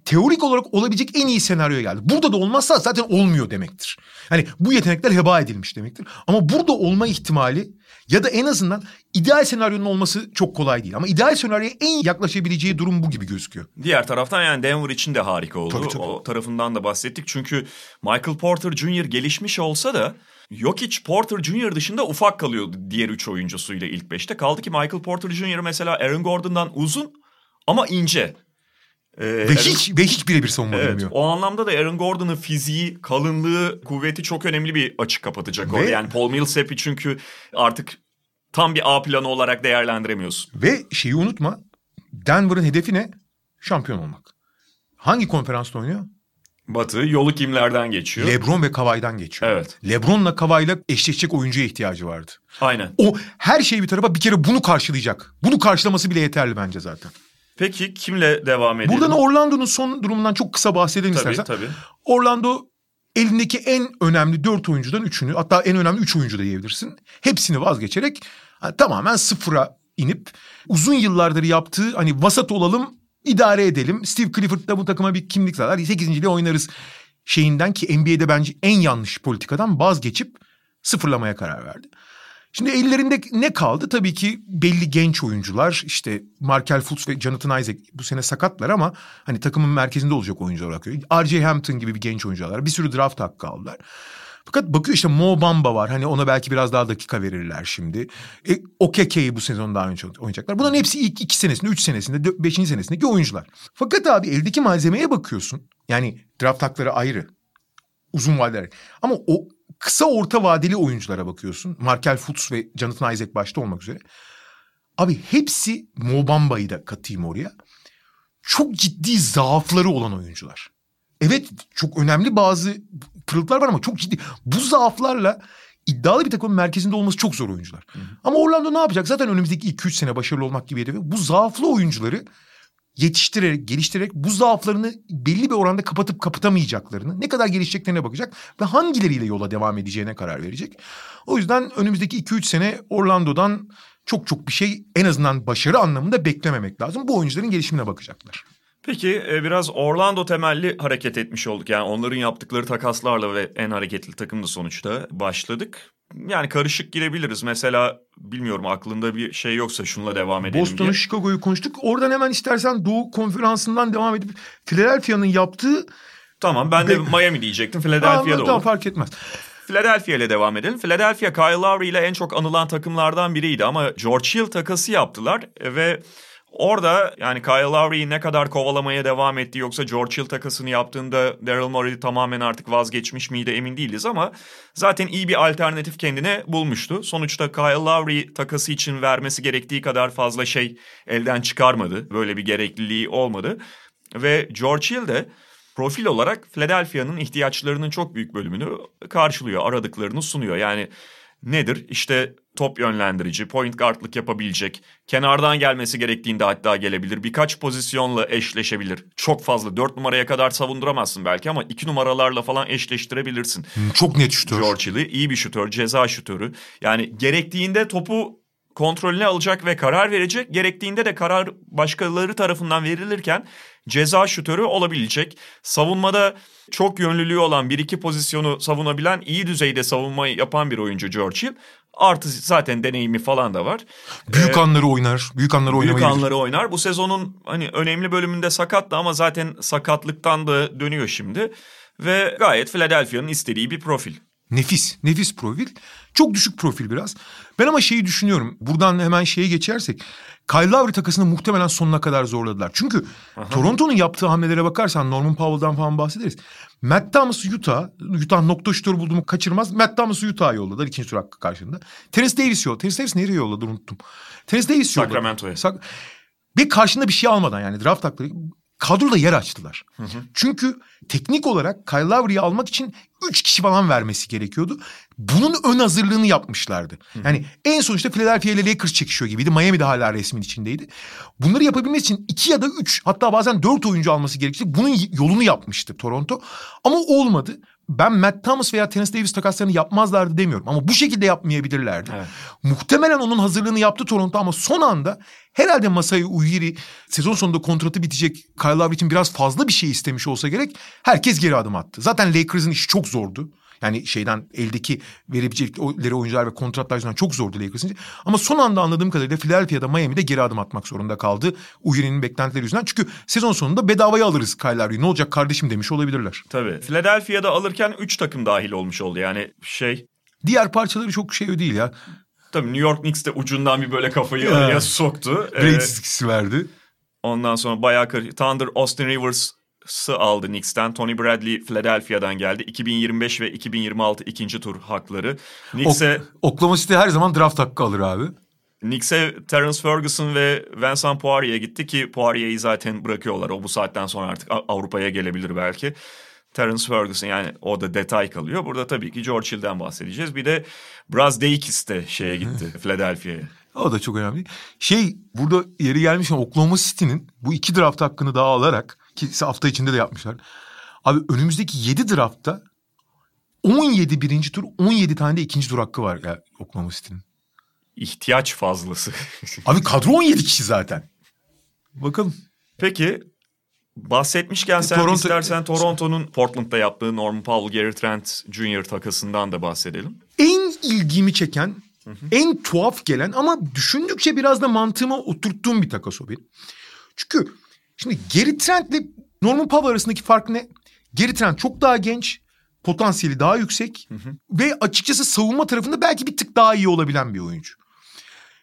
teorik olarak olabilecek en iyi senaryoya geldi. Burada da olmazsa zaten olmuyor demektir. Hani bu yetenekler heba edilmiş demektir. Ama burada olma ihtimali ya da en azından ideal senaryonun olması çok kolay değil. Ama ideal senaryoya en yaklaşabileceği durum bu gibi gözüküyor. Diğer taraftan yani Denver için de harika oldu. Tabii, tabii. O tarafından da bahsettik. Çünkü Michael Porter Jr. gelişmiş olsa da Jokic Porter Jr. dışında ufak kalıyordu diğer üç oyuncusuyla ilk beşte. Kaldı ki Michael Porter Jr. mesela Aaron Gordon'dan uzun ama ince. Ee, Ve Aaron- hiç ve hiç birebir savunma Evet bilmiyor. o anlamda da Aaron Gordon'ın fiziği, kalınlığı, kuvveti çok önemli bir açık kapatacak Ve- orada. Yani Paul Millsap'i çünkü artık tam bir A planı olarak değerlendiremiyorsun. Ve şeyi unutma. Denver'ın hedefi ne? Şampiyon olmak. Hangi konferansta oynuyor? Batı yolu kimlerden geçiyor? LeBron ve Kawhi'den geçiyor. Evet. LeBron'la Kawhi'la eşleşecek oyuncuya ihtiyacı vardı. Aynen. O her şey bir tarafa bir kere bunu karşılayacak. Bunu karşılaması bile yeterli bence zaten. Peki kimle devam edelim? Buradan Orlando'nun son durumundan çok kısa bahsedelim Tabii istersen. tabii. Orlando elindeki en önemli dört oyuncudan üçünü hatta en önemli üç oyuncu da diyebilirsin. Hepsini vazgeçerek ha, tamamen sıfıra inip uzun yıllardır yaptığı hani vasat olalım idare edelim. Steve Clifford da bu takıma bir kimlik sağlar. 8. oynarız şeyinden ki NBA'de bence en yanlış politikadan vazgeçip sıfırlamaya karar verdi. Şimdi ellerinde ne kaldı? Tabii ki belli genç oyuncular işte Markel Fultz ve Jonathan Isaac bu sene sakatlar ama hani takımın merkezinde olacak oyuncular görüyor. R.J. Hampton gibi bir genç oyuncular. Bir sürü draft hakkı aldılar. Fakat bakıyor işte Mo Bamba var. Hani ona belki biraz daha dakika verirler şimdi. E, Okeke'yi bu sezon daha önce oynayacaklar. Bunların hepsi ilk iki senesinde, üç senesinde, dö- beşinci senesindeki oyuncular. Fakat abi eldeki malzemeye bakıyorsun. Yani draft hakları ayrı uzun vadeli. Ama o kısa orta vadeli oyunculara bakıyorsun. Markel Fultz ve Jonathan Isaac başta olmak üzere. Abi hepsi Mobamba'yı da katayım oraya. Çok ciddi zaafları olan oyuncular. Evet çok önemli bazı pırıltılar var ama çok ciddi. Bu zaaflarla iddialı bir takımın merkezinde olması çok zor oyuncular. Ama Orlando ne yapacak? Zaten önümüzdeki 2-3 sene başarılı olmak gibi hedefi. Bu zaaflı oyuncuları yetiştirerek, geliştirerek bu zaaflarını belli bir oranda kapatıp kapatamayacaklarını, ne kadar gelişeceklerine bakacak ve hangileriyle yola devam edeceğine karar verecek. O yüzden önümüzdeki 2-3 sene Orlando'dan çok çok bir şey en azından başarı anlamında beklememek lazım. Bu oyuncuların gelişimine bakacaklar. Peki e, biraz Orlando temelli hareket etmiş olduk. Yani onların yaptıkları takaslarla ve en hareketli takımda sonuçta başladık. Yani karışık girebiliriz. Mesela bilmiyorum aklında bir şey yoksa şununla devam edelim Boston'u. Chicago'yu konuştuk. Oradan hemen istersen Doğu Konferansı'ndan devam edip Philadelphia'nın yaptığı... Tamam ben de Miami diyecektim. Philadelphia'da Tamam, olur. tamam, fark etmez. Philadelphia ile devam edelim. Philadelphia Kyle Lowry ile en çok anılan takımlardan biriydi ama George Hill takası yaptılar ve orada yani Kyle Lowry'yi ne kadar kovalamaya devam etti yoksa George Hill takasını yaptığında Daryl Morey tamamen artık vazgeçmiş miydi emin değiliz ama zaten iyi bir alternatif kendine bulmuştu. Sonuçta Kyle Lowry takası için vermesi gerektiği kadar fazla şey elden çıkarmadı. Böyle bir gerekliliği olmadı ve George Hill de profil olarak Philadelphia'nın ihtiyaçlarının çok büyük bölümünü karşılıyor, aradıklarını sunuyor. Yani nedir? İşte top yönlendirici, point guardlık yapabilecek, kenardan gelmesi gerektiğinde hatta gelebilir, birkaç pozisyonla eşleşebilir. Çok fazla, dört numaraya kadar savunduramazsın belki ama iki numaralarla falan eşleştirebilirsin. Çok net şutör. George Hill'i iyi bir şutör, ceza şutörü. Yani gerektiğinde topu kontrolüne alacak ve karar verecek. Gerektiğinde de karar başkaları tarafından verilirken ceza şutörü olabilecek. Savunmada çok yönlülüğü olan bir iki pozisyonu savunabilen iyi düzeyde savunma yapan bir oyuncu George Hill. Artı zaten deneyimi falan da var. Büyük anları oynar. Büyük anları Büyük oynamayı bilir. anları oynar. Bu sezonun hani önemli bölümünde sakattı ama zaten sakatlıktan da dönüyor şimdi. Ve gayet Philadelphia'nın istediği bir profil. Nefis, nefis profil. Çok düşük profil biraz. Ben ama şeyi düşünüyorum. Buradan hemen şeye geçersek. Kyle Lowry takasını muhtemelen sonuna kadar zorladılar. Çünkü Toronto'nun yaptığı hamlelere bakarsan Norman Powell'dan falan bahsederiz. Matt Thomas'ı Utah, Utah nokta şutörü bulduğumu kaçırmaz. Matt Thomas'ı Utah'a yolladılar ikinci tur hakkı karşılığında. Terence Davis yolladı. Terence Davis nereye yolladı unuttum. Terence Davis yolladı. Sacramento'ya. Sak- Ve karşında bir şey almadan yani draft hakları kadroda yer açtılar. Çünkü teknik olarak Kyle Lowry'i almak için 3 kişi falan vermesi gerekiyordu. Bunun ön hazırlığını yapmışlardı. Yani en sonuçta Philadelphia ile Lakers çekişiyor gibiydi. Miami de hala resmin içindeydi. Bunları yapabilmek için 2 ya da 3 hatta bazen 4 oyuncu alması gerekti. Bunun yolunu yapmıştı Toronto. Ama olmadı. Ben Matt Thomas veya Terence Davis takaslarını yapmazlardı demiyorum. Ama bu şekilde yapmayabilirlerdi. Evet. Muhtemelen onun hazırlığını yaptı Toronto ama son anda herhalde Masai Ujiri sezon sonunda kontratı bitecek Kyle Lowry için biraz fazla bir şey istemiş olsa gerek. Herkes geri adım attı. Zaten Lakers'ın işi çok zordu. Yani şeyden eldeki verebilecekleri oyuncular ve kontratlar yüzünden çok zordu Lakers'ın. Ama son anda anladığım kadarıyla Philadelphia'da Miami'de geri adım atmak zorunda kaldı. Ujiri'nin beklentileri yüzünden. Çünkü sezon sonunda bedavaya alırız Kyle. Ne olacak kardeşim demiş olabilirler. Tabii. Philadelphia'da alırken 3 takım dahil olmuş oldu. Yani şey Diğer parçaları çok şey değil ya. tabii New York Knicks de ucundan bir böyle kafayı Ya. araya soktu. Ee, Grade çizgisi verdi. ondan sonra bayağı kar- Thunder Austin Rivers'ı aldı Knicks'ten. Tony Bradley Philadelphia'dan geldi. 2025 ve 2026 ikinci tur hakları. Knicks'e Oklahoma City her zaman draft hakkı alır abi. Knicks'e Terence Ferguson ve Vincent Poirier gitti ki Poirier'i zaten bırakıyorlar. O bu saatten sonra artık Avrupa'ya gelebilir belki. Terence Ferguson yani o da detay kalıyor. Burada tabii ki George Hill'den bahsedeceğiz. Bir de Braz Deikis de şeye gitti Philadelphia'ya. O da çok önemli. Şey burada yeri gelmişken Oklahoma City'nin bu iki draft hakkını daha alarak ki hafta içinde de yapmışlar. Abi önümüzdeki 7 draftta 17 birinci tur 17 tane de ikinci tur hakkı var ya Oklahoma City'nin. İhtiyaç fazlası. Abi kadro 17 kişi zaten. Bakalım. Peki bahsetmişken sen Toronto- istersen Toronto'nun Portland'da yaptığı Norman Powell, Gary Trent Jr. takasından da bahsedelim. En ilgimi çeken, en tuhaf gelen ama düşündükçe biraz da mantığıma oturttuğum bir takas o benim. Çünkü şimdi Gary Trent'le Norman Powell arasındaki fark ne? Gary Trent çok daha genç, potansiyeli daha yüksek ve açıkçası savunma tarafında belki bir tık daha iyi olabilen bir oyuncu.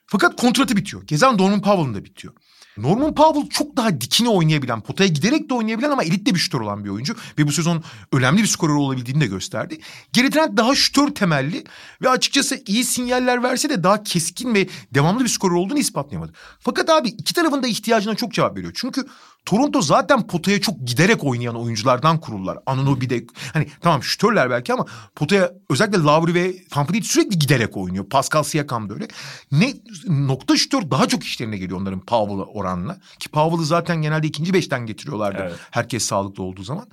Fakat kontratı bitiyor. Keza Norman Powell'ın da bitiyor. Norman Powell çok daha dikine oynayabilen, potaya giderek de oynayabilen ama elit de bir şutör olan bir oyuncu. Ve bu sezon önemli bir skorer olabildiğini de gösterdi. Gary Trent daha şutör temelli ve açıkçası iyi sinyaller verse de daha keskin ve devamlı bir skorer olduğunu ispatlayamadı. Fakat abi iki tarafın da ihtiyacına çok cevap veriyor. Çünkü Toronto zaten potaya çok giderek oynayan oyunculardan kurullar. Anunoby de hani tamam şutörler belki ama potaya özellikle Lowry ve Pamphlet sürekli giderek oynuyor. Pascal Siakam da öyle. Ne nokta şutör daha çok işlerine geliyor onların Powell'a oranla. Ki Powell'ı zaten genelde ikinci beşten getiriyorlardı. Evet. Herkes sağlıklı olduğu zaman.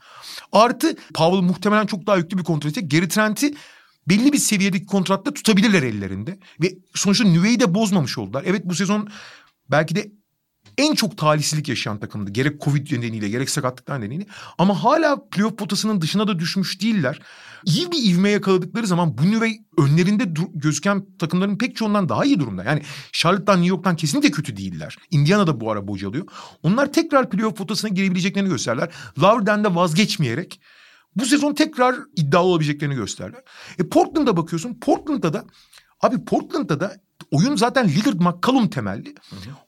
Artı Powell muhtemelen çok daha yüklü bir kontrat edecek. Gary Trent'i belli bir seviyedeki kontratta tutabilirler ellerinde. Ve sonuçta nüveyi de bozmamış oldular. Evet bu sezon belki de en çok talihsizlik yaşayan takımdı. Gerek Covid nedeniyle gerek sakatlıklar nedeniyle. Ama hala playoff potasının dışına da düşmüş değiller. İyi bir ivme yakaladıkları zaman bu nüve önlerinde gözüken takımların pek çoğundan daha iyi durumda. Yani Charlotte'dan New York'tan kesinlikle kötü değiller. Indiana da bu ara bocalıyor. Onlar tekrar playoff potasına girebileceklerini gösterler. Lowry'den de vazgeçmeyerek bu sezon tekrar iddialı olabileceklerini gösterler. E Portland'a bakıyorsun. Portland'da da abi Portland'da da oyun zaten Lillard McCollum temelli.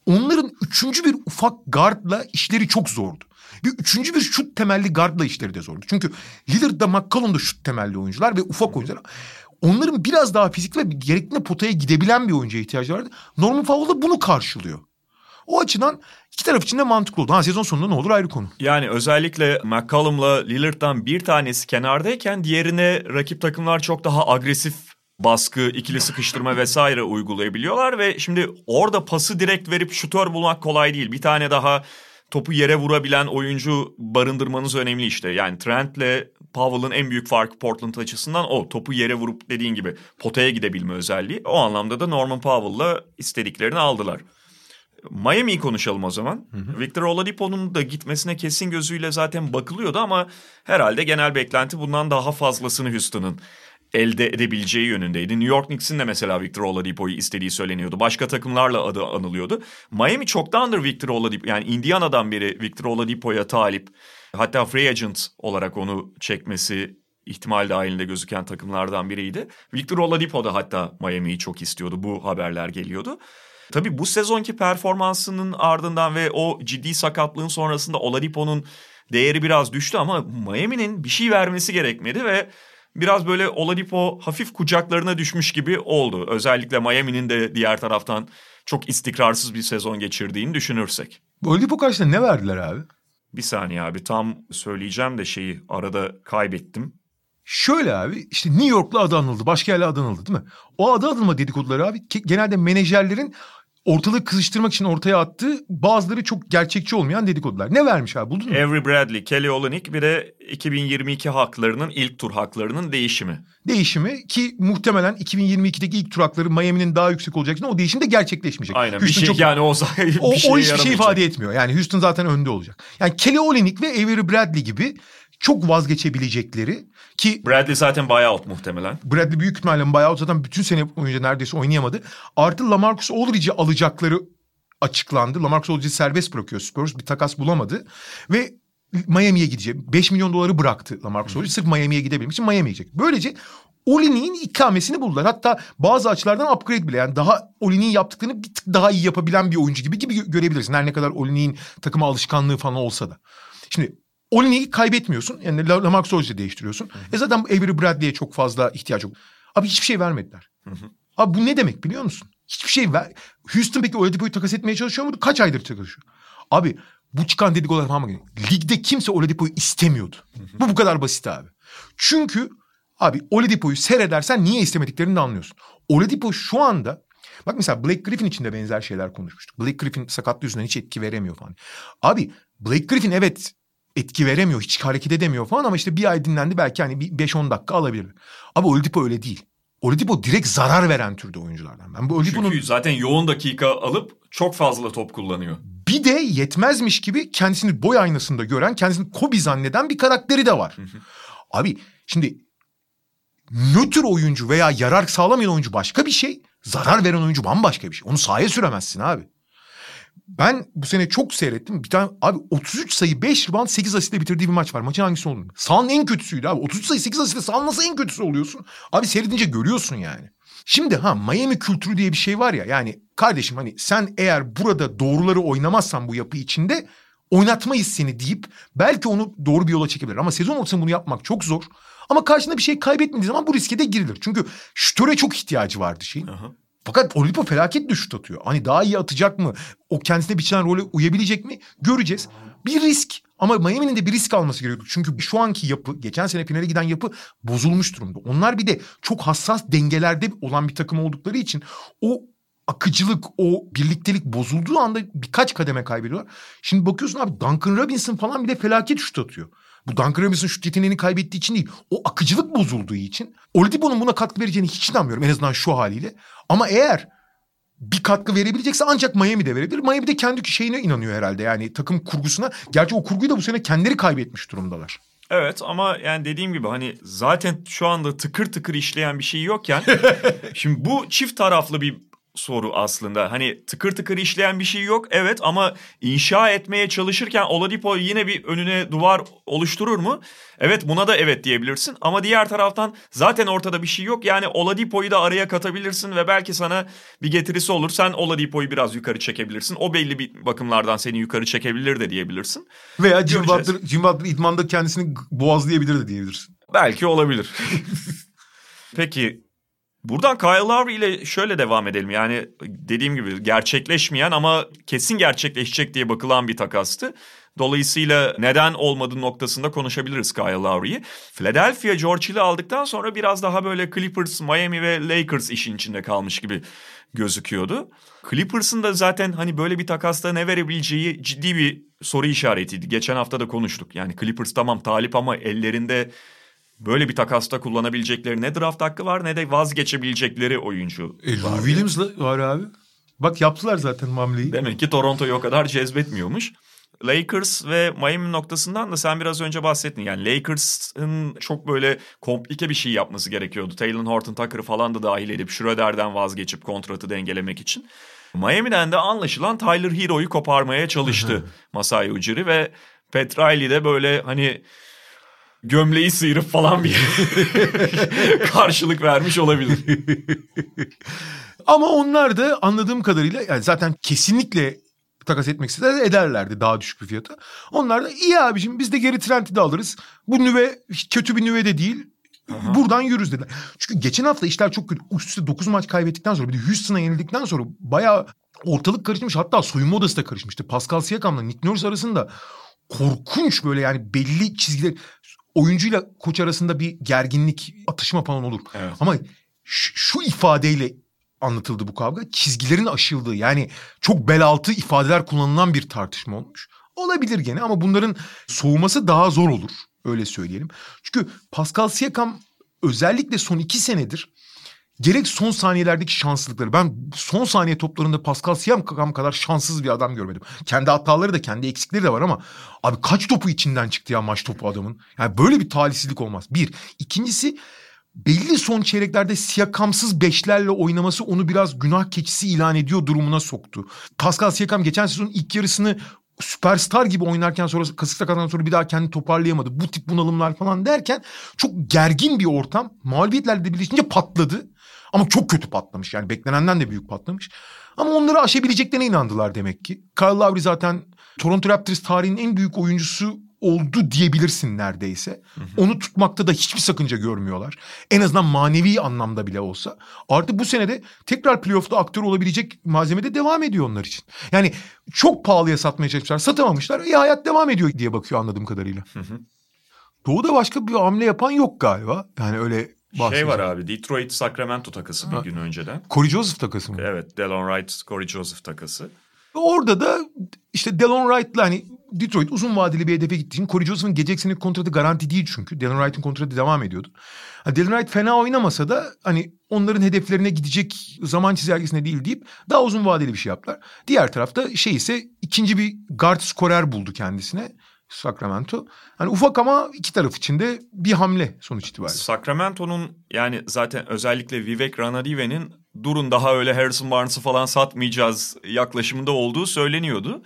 Onların üçüncü bir ufak guardla işleri çok zordu. Ve üçüncü bir şut temelli guardla işleri de zordu. Çünkü Lillard da McCollum da şut temelli oyuncular ve ufak oyuncular. Onların biraz daha fizik ve gerektiğinde potaya gidebilen bir oyuncuya ihtiyacı vardı. Norman Powell da bunu karşılıyor. O açıdan iki taraf için de mantıklı oldu. Ha sezon sonunda ne olur ayrı konu. Yani özellikle McCollum'la Lillard'dan bir tanesi kenardayken diğerine rakip takımlar çok daha agresif baskı, ikili sıkıştırma vesaire uygulayabiliyorlar ve şimdi orada pası direkt verip şutör bulmak kolay değil. Bir tane daha topu yere vurabilen oyuncu barındırmanız önemli işte. Yani Trent'le Powell'ın en büyük farkı Portland açısından o. Topu yere vurup dediğin gibi potaya gidebilme özelliği. O anlamda da Norman Powell'la istediklerini aldılar. Miami'yi konuşalım o zaman. Hı hı. Victor Oladipo'nun da gitmesine kesin gözüyle zaten bakılıyordu ama herhalde genel beklenti bundan daha fazlasını Houston'ın elde edebileceği yönündeydi. New York Knicks'in de mesela Victor Oladipo'yu istediği söyleniyordu. Başka takımlarla adı anılıyordu. Miami çoktandır Victor Oladipo yani Indiana'dan beri Victor Oladipo'ya talip. Hatta free agent olarak onu çekmesi ihtimal dahilinde gözüken takımlardan biriydi. Victor Oladipo da hatta Miami'yi çok istiyordu. Bu haberler geliyordu. Tabii bu sezonki performansının ardından ve o ciddi sakatlığın sonrasında Oladipo'nun değeri biraz düştü ama Miami'nin bir şey vermesi gerekmedi ve biraz böyle Oladipo hafif kucaklarına düşmüş gibi oldu. Özellikle Miami'nin de diğer taraftan çok istikrarsız bir sezon geçirdiğini düşünürsek. Oladipo karşısında ne verdiler abi? Bir saniye abi tam söyleyeceğim de şeyi arada kaybettim. Şöyle abi işte New York'la adı anıldı. Başka yerle adı anıldı değil mi? O adı anılma dedikoduları abi genelde menajerlerin ortalığı kızıştırmak için ortaya attığı bazıları çok gerçekçi olmayan dedikodular. Ne vermiş abi buldun mu? Avery Bradley, Kelly Olynyk bir de 2022 haklarının ilk tur haklarının değişimi. Değişimi ki muhtemelen 2022'deki ilk tur hakları Miami'nin daha yüksek olacak için o değişim de gerçekleşmeyecek. Aynen Houston bir şey çok, yani o, bir o, o hiçbir şey ifade etmiyor. Yani Houston zaten önde olacak. Yani Kelly Olynyk ve Avery Bradley gibi çok vazgeçebilecekleri ki... Bradley zaten buyout muhtemelen. Bradley büyük ihtimalle buyout zaten bütün sene boyunca neredeyse oynayamadı. Artı Lamarcus Aldridge'i alacakları açıklandı. Lamarcus Aldridge'i serbest bırakıyor Spurs. Bir takas bulamadı. Ve Miami'ye gidecek. 5 milyon doları bıraktı Lamarcus Aldridge. Sırf Miami'ye gidebilmek için Miami'ye gidecek. Böylece Olinik'in ikamesini buldular. Hatta bazı açılardan upgrade bile yani daha Olinik'in yaptıklarını bir tık daha iyi yapabilen bir oyuncu gibi gibi görebilirsin. Her ne kadar Olinik'in takıma alışkanlığı falan olsa da. Şimdi Olinik'i kaybetmiyorsun. Yani Lamarcus Aldridge'i değiştiriyorsun. Hı hı. E zaten Avery Bradley'e çok fazla ihtiyaç yok. Abi hiçbir şey vermediler. Hı hı. Abi bu ne demek biliyor musun? Hiçbir şey ver. Houston peki Oladipo'yu takas etmeye çalışıyor mu? Kaç aydır çalışıyor? Abi bu çıkan dedikodular falan Ligde kimse Oladipo'yu istemiyordu. Hı hı. Bu bu kadar basit abi. Çünkü abi Oladipo'yu seyredersen niye istemediklerini de anlıyorsun. Oladipo şu anda Bak mesela Blake Griffin için de benzer şeyler konuşmuştuk. Blake Griffin sakatlığı yüzünden hiç etki veremiyor falan. Abi Blake Griffin evet etki veremiyor. Hiç hareket edemiyor falan ama işte bir ay dinlendi belki hani bir 5-10 dakika alabilir. Ama Oladipo öyle değil. Oladipo direkt zarar veren türde oyunculardan. Ben bu Oladipo'nun... Çünkü zaten yoğun dakika alıp çok fazla top kullanıyor. Bir de yetmezmiş gibi kendisini boy aynasında gören, kendisini Kobe zanneden bir karakteri de var. Abi şimdi nötr oyuncu veya yarar sağlamayan oyuncu başka bir şey. Zarar veren oyuncu bambaşka bir şey. Onu sahaya süremezsin abi. Ben bu sene çok seyrettim. Bir tane abi 33 sayı 5 rebound 8 asistle bitirdiği bir maç var. Maçın hangisi oldu? Sağın en kötüsüydü abi. 33 sayı 8 asistle sağın nasıl en kötüsü oluyorsun? Abi seyredince görüyorsun yani. Şimdi ha Miami kültürü diye bir şey var ya. Yani kardeşim hani sen eğer burada doğruları oynamazsan bu yapı içinde oynatmayız seni deyip belki onu doğru bir yola çekebilir. Ama sezon ortasında bunu yapmak çok zor. Ama karşında bir şey kaybetmediği zaman bu riske de girilir. Çünkü şütöre çok ihtiyacı vardı şeyin. Aha. Fakat Olipo felaket düşüş atıyor. Hani daha iyi atacak mı? O kendisine biçilen role uyabilecek mi? Göreceğiz. Bir risk. Ama Miami'nin de bir risk alması gerekiyor. Çünkü şu anki yapı, geçen sene finale giden yapı bozulmuş durumda. Onlar bir de çok hassas dengelerde olan bir takım oldukları için o akıcılık, o birliktelik bozulduğu anda birkaç kademe kaybediyorlar. Şimdi bakıyorsun abi Duncan Robinson falan bile felaket şut atıyor. Bu Duncan Robinson şut yeteneğini kaybettiği için değil. O akıcılık bozulduğu için. Oladipo'nun buna katkı vereceğini hiç inanmıyorum en azından şu haliyle. Ama eğer bir katkı verebilecekse ancak Miami'de verebilir. Miami de kendi şeyine inanıyor herhalde yani takım kurgusuna. Gerçi o kurguyu da bu sene kendileri kaybetmiş durumdalar. Evet ama yani dediğim gibi hani zaten şu anda tıkır tıkır işleyen bir şey yokken şimdi bu çift taraflı bir soru aslında. Hani tıkır tıkır işleyen bir şey yok evet ama inşa etmeye çalışırken Oladipo yine bir önüne duvar oluşturur mu? Evet buna da evet diyebilirsin ama diğer taraftan zaten ortada bir şey yok. Yani Oladipo'yu da araya katabilirsin ve belki sana bir getirisi olur. Sen Oladipo'yu biraz yukarı çekebilirsin. O belli bir bakımlardan seni yukarı çekebilir de diyebilirsin. Veya Jim Butler, Jim Butler idmanda kendisini boğazlayabilir de diyebilirsin. Belki olabilir. Peki Buradan Kyle Lowry ile şöyle devam edelim. Yani dediğim gibi gerçekleşmeyen ama kesin gerçekleşecek diye bakılan bir takastı. Dolayısıyla neden olmadığı noktasında konuşabiliriz Kyle Lowry'yi. Philadelphia George Hill'i aldıktan sonra biraz daha böyle Clippers, Miami ve Lakers işin içinde kalmış gibi gözüküyordu. Clippers'ın da zaten hani böyle bir takasta ne verebileceği ciddi bir soru işaretiydi. Geçen hafta da konuştuk. Yani Clippers tamam talip ama ellerinde böyle bir takasta kullanabilecekleri ne draft hakkı var ne de vazgeçebilecekleri oyuncu E, var. Williams'la var abi. Bak yaptılar zaten hamleyi. Demek ki Toronto'yu o kadar cezbetmiyormuş. Lakers ve Miami noktasından da sen biraz önce bahsettin. Yani Lakers'ın çok böyle komplike bir şey yapması gerekiyordu. Taylor Horton Tucker'ı falan da dahil edip Schroeder'den vazgeçip kontratı dengelemek için. Miami'den de anlaşılan Tyler Hero'yu koparmaya çalıştı Masai Ujiri ve Pat Riley de böyle hani gömleği sıyırıp falan bir karşılık vermiş olabilir. Ama onlar da anladığım kadarıyla yani zaten kesinlikle takas etmek isteseler ederlerdi daha düşük bir fiyata. Onlar da iyi abicim biz de geri Trent'i de alırız. Bu nüve kötü bir nüve de değil. Buradan yürürüz dediler. Çünkü geçen hafta işler çok kötü. Üst üste 9 maç kaybettikten sonra bir de Houston'a yenildikten sonra bayağı ortalık karışmış. Hatta soyunma odası da karışmıştı. Pascal Siakam'la Nick Nurse arasında korkunç böyle yani belli çizgiler oyuncuyla koç arasında bir gerginlik atışma falan olur. Evet. Ama şu, şu ifadeyle anlatıldı bu kavga. Çizgilerin aşıldığı yani çok bel altı ifadeler kullanılan bir tartışma olmuş. Olabilir gene ama bunların soğuması daha zor olur. Öyle söyleyelim. Çünkü Pascal Siakam özellikle son iki senedir gerek son saniyelerdeki şanssızlıkları. Ben son saniye toplarında Pascal Siakam kadar şanssız bir adam görmedim. Kendi hataları da kendi eksikleri de var ama abi kaç topu içinden çıktı ya maç topu adamın. Yani böyle bir talihsizlik olmaz. Bir. İkincisi belli son çeyreklerde siyakamsız beşlerle oynaması onu biraz günah keçisi ilan ediyor durumuna soktu. Pascal Siakam geçen sezon ilk yarısını süperstar gibi oynarken sonra kasık takasından sonra bir daha kendini toparlayamadı. Bu tip bunalımlar falan derken çok gergin bir ortam. Mağlubiyetlerle de birleşince patladı. Ama çok kötü patlamış yani beklenenden de büyük patlamış. Ama onları aşabileceklerine inandılar demek ki. Kyle Lowry zaten Toronto Raptors tarihinin en büyük oyuncusu oldu diyebilirsin neredeyse. Onu tutmakta da hiçbir sakınca görmüyorlar. En azından manevi anlamda bile olsa. Artı bu senede tekrar playoff'ta aktör olabilecek malzemede devam ediyor onlar için. Yani çok pahalıya satmaya çalışmışlar. Satamamışlar. E hayat devam ediyor diye bakıyor anladığım kadarıyla. Doğu'da başka bir hamle yapan yok galiba. Yani öyle Şey var abi Detroit Sacramento takası Ha. bir gün önceden. Corey Joseph takası mı? Evet Delon Wright, Corey Joseph takası. Orada da işte Delon Wright'la hani Detroit uzun vadeli bir hedefe gittiği için Corey Joseph'ın gelecek senelik kontratı garanti değil çünkü. Delon Wright'ın kontratı devam ediyordu. Ha, Delon Wright fena oynamasa da hani onların hedeflerine gidecek zaman çizelgesine değil deyip daha uzun vadeli bir şey yaptılar. Diğer tarafta şey ise ikinci bir guard skorer buldu kendisine Sacramento. Hani ufak ama iki taraf için de bir hamle sonuç itibariyle. Sacramento'nun yani zaten özellikle Vivek Ranadive'nin durun daha öyle Harrison Barnes'ı falan satmayacağız yaklaşımında olduğu söyleniyordu.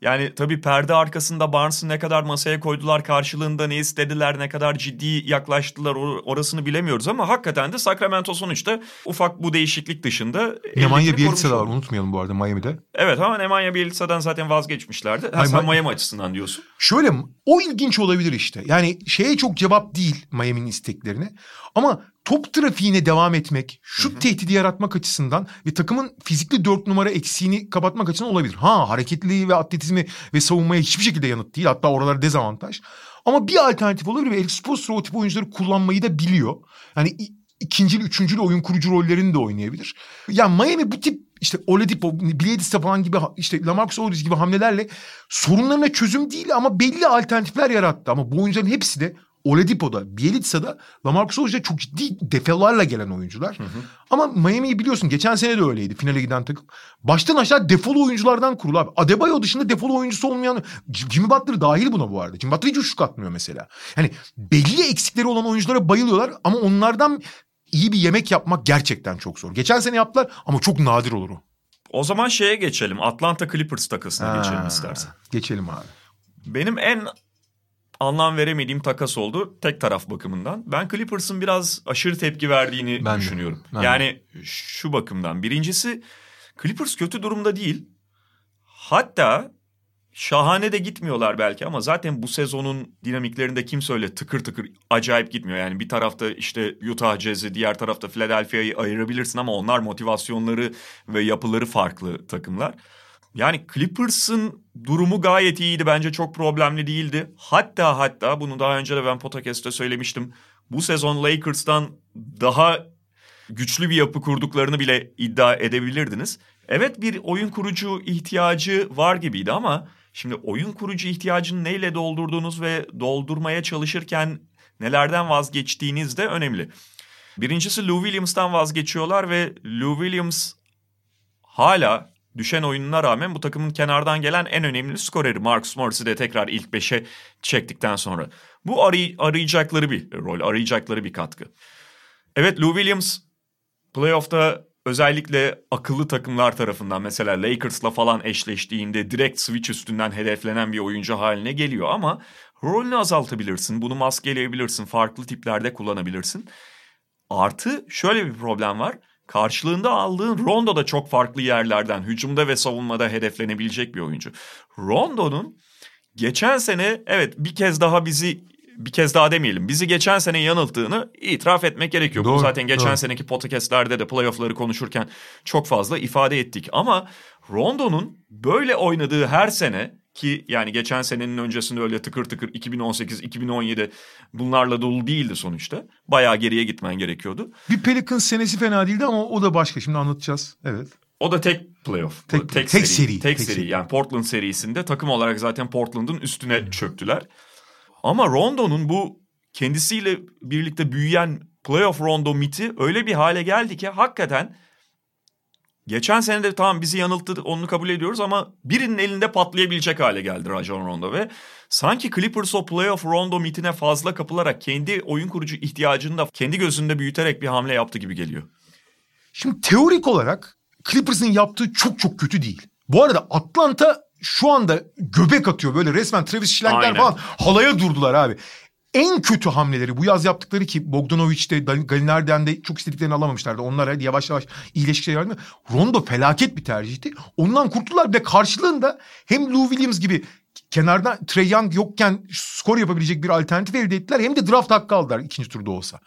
Yani tabii perde arkasında Barnes'ı ne kadar masaya koydular karşılığında ne istediler ne kadar ciddi yaklaştılar or- orasını bilemiyoruz ama hakikaten de Sacramento sonuçta ufak bu değişiklik dışında Nemanja Bielitsa da var unutmayalım bu arada Miami'de. Evet ama Nemanja Bielitsa'dan zaten vazgeçmişlerdi. Ha, Ay, sen Miami açısından diyorsun. Şöyle o ilginç olabilir işte. Yani şeye çok cevap değil Miami'nin isteklerine. Ama top trafiğine devam etmek, şut tehdidi yaratmak açısından ve takımın fizikli dört numara eksiğini kapatmak açısından olabilir. Ha hareketliliği ve atletizmi ve savunmaya hiçbir şekilde yanıt değil. Hatta oralar dezavantaj. Ama bir alternatif olabilir ve Eric Spoelstra o tip oyuncuları kullanmayı da biliyor. Yani ikincil, üçüncül oyun kurucu rollerini de oynayabilir. Yani Miami bu tip işte Oladipo, Bledis'te falan gibi işte Lamarcus Aldridge gibi hamlelerle sorunlarına çözüm değil ama belli alternatifler yarattı. Ama bu oyuncuların hepsi de Oladipo'da, Bielitsa'da, Lamarcus Aldridge'de çok ciddi defalarla gelen oyuncular. Ama Miami'yi biliyorsun geçen sene de öyleydi finale giden takım. Baştan aşağı defolu oyunculardan kurulu abi. Adebayo dışında defolu oyuncusu olmayan Jimmy Butler dahil buna bu arada. Jimmy Butler hiç üçlük atmıyor mesela. Yani belli eksikleri olan oyunculara bayılıyorlar ama onlardan iyi bir yemek yapmak gerçekten çok zor. Geçen sene yaptılar ama çok nadir olur o. O zaman şeye geçelim. Atlanta Clippers takasına geçelim Ha, istersen. Geçelim abi. Benim en anlam veremediğim takas oldu tek taraf bakımından. Ben Clippers'ın biraz aşırı tepki verdiğini Ben de, düşünüyorum. ben de. yani şu bakımdan. Birincisi Clippers kötü durumda değil. Hatta şahane de gitmiyorlar belki ama zaten bu sezonun dinamiklerinde kimse öyle tıkır tıkır acayip gitmiyor. Yani bir tarafta işte Utah Jazz'i diğer tarafta Philadelphia'yı ayırabilirsin ama onlar motivasyonları ve yapıları farklı takımlar. Yani Clippers'ın durumu gayet iyiydi. Bence çok problemli değildi. Hatta hatta bunu daha önce de ben podcast'te söylemiştim. Bu sezon Lakers'tan daha güçlü bir yapı kurduklarını bile iddia edebilirdiniz. Evet bir oyun kurucu ihtiyacı var gibiydi ama şimdi oyun kurucu ihtiyacını neyle doldurduğunuz ve doldurmaya çalışırken nelerden vazgeçtiğiniz de önemli. Birincisi Lou Williams'tan vazgeçiyorlar ve Lou Williams hala düşen oyununa rağmen bu takımın kenardan gelen en önemli skoreri. Marcus Morris'i de tekrar ilk beşe çektikten sonra. Bu aray arayacakları bir rol, arayacakları bir katkı. Evet Lou Williams playoff'ta özellikle akıllı takımlar tarafından mesela Lakers'la falan eşleştiğinde direkt switch üstünden hedeflenen bir oyuncu haline geliyor ama rolünü azaltabilirsin, bunu maskeleyebilirsin, farklı tiplerde kullanabilirsin. Artı şöyle bir problem var. Karşılığında aldığın Rondo da çok farklı yerlerden hücumda ve savunmada hedeflenebilecek bir oyuncu. Rondo'nun geçen sene evet bir kez daha bizi bir kez daha demeyelim. Bizi geçen sene yanılttığını itiraf etmek gerekiyor. Doğru, Bu zaten geçen doğru. seneki podcastlerde de playoff'ları konuşurken çok fazla ifade ettik. Ama Rondo'nun böyle oynadığı her sene ki yani geçen senenin öncesinde öyle tıkır tıkır 2018, 2017 bunlarla dolu değildi sonuçta. Bayağı geriye gitmen gerekiyordu. Bir Pelicans senesi fena değildi ama o da başka. Şimdi anlatacağız. Evet. O da tek playoff. Tek- tek, tek seri. seri, Tek, tek seri. seri. Yani Portland serisinde takım olarak zaten Portland'ın üstüne çöktüler. Ama Rondo'nun bu kendisiyle birlikte büyüyen playoff Rondo miti öyle bir hale geldi ki hakikaten geçen sene de tamam bizi yanılttı onu kabul ediyoruz ama birinin elinde patlayabilecek hale geldi Rajon Rondo ve sanki Clippers o playoff Rondo mitine fazla kapılarak kendi oyun kurucu ihtiyacını da kendi gözünde büyüterek bir hamle yaptı gibi geliyor. Şimdi teorik olarak Clippers'ın yaptığı çok çok kötü değil. Bu arada Atlanta şu anda göbek atıyor böyle resmen Travis Schlenkler Aynen. falan halaya durdular abi. En kötü hamleleri bu yaz yaptıkları ki Bogdanovic'te, Galinar'den de çok istediklerini alamamışlardı. Onlar hadi yavaş yavaş iyileşikçe geldi. Rondo felaket bir tercihti. Ondan kurtuldular ve karşılığında hem Lou Williams gibi kenardan Trey Young yokken skor yapabilecek bir alternatif elde ettiler. Hem de draft hakkı aldılar ikinci turda olsa.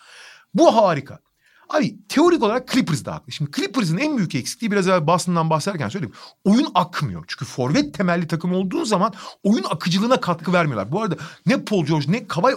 Bu harika. Abi teorik olarak Clippers da haklı. Şimdi Clippers'ın en büyük eksikliği biraz evvel Boston'dan bahsederken söyledim. Oyun akmıyor. Çünkü forvet temelli takım olduğun zaman oyun akıcılığına katkı vermiyorlar. Bu arada ne Paul George ne Kawhi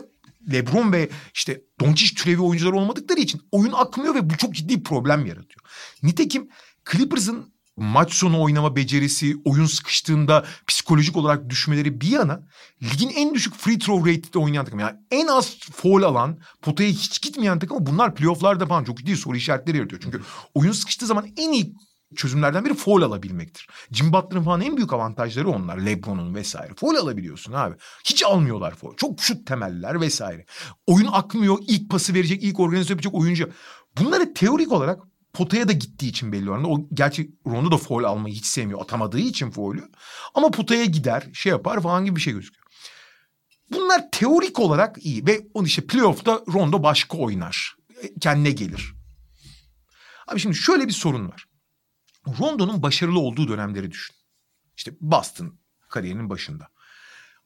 LeBron ve işte Doncic türevi oyuncular olmadıkları için oyun akmıyor ve bu çok ciddi bir problem yaratıyor. Nitekim Clippers'ın maç sonu oynama becerisi, oyun sıkıştığında psikolojik olarak düşmeleri bir yana ligin en düşük free throw rate'de oynayan takım. Yani en az foul alan, potaya hiç gitmeyen takım bunlar playoff'larda falan çok ciddi soru işaretleri yaratıyor. Çünkü oyun sıkıştığı zaman en iyi çözümlerden biri foul alabilmektir. Jim Butler'ın falan en büyük avantajları onlar. LeBron'un vesaire. Foul alabiliyorsun abi. Hiç almıyorlar foul. Çok şut temeller vesaire. Oyun akmıyor. İlk pası verecek, ilk organize yapacak oyuncu. Bunları teorik olarak potaya da gittiği için belli oranda. O gerçi Rondo da foul almayı hiç sevmiyor. Atamadığı için foul'ü. Ama potaya gider, şey yapar falan gibi bir şey gözüküyor. Bunlar teorik olarak iyi ve onun işte playoff'ta Rondo başka oynar. E, Kendine gelir. Abi şimdi şöyle bir sorun var. Rondo'nun başarılı olduğu dönemleri düşün. İşte Boston kariyerinin başında.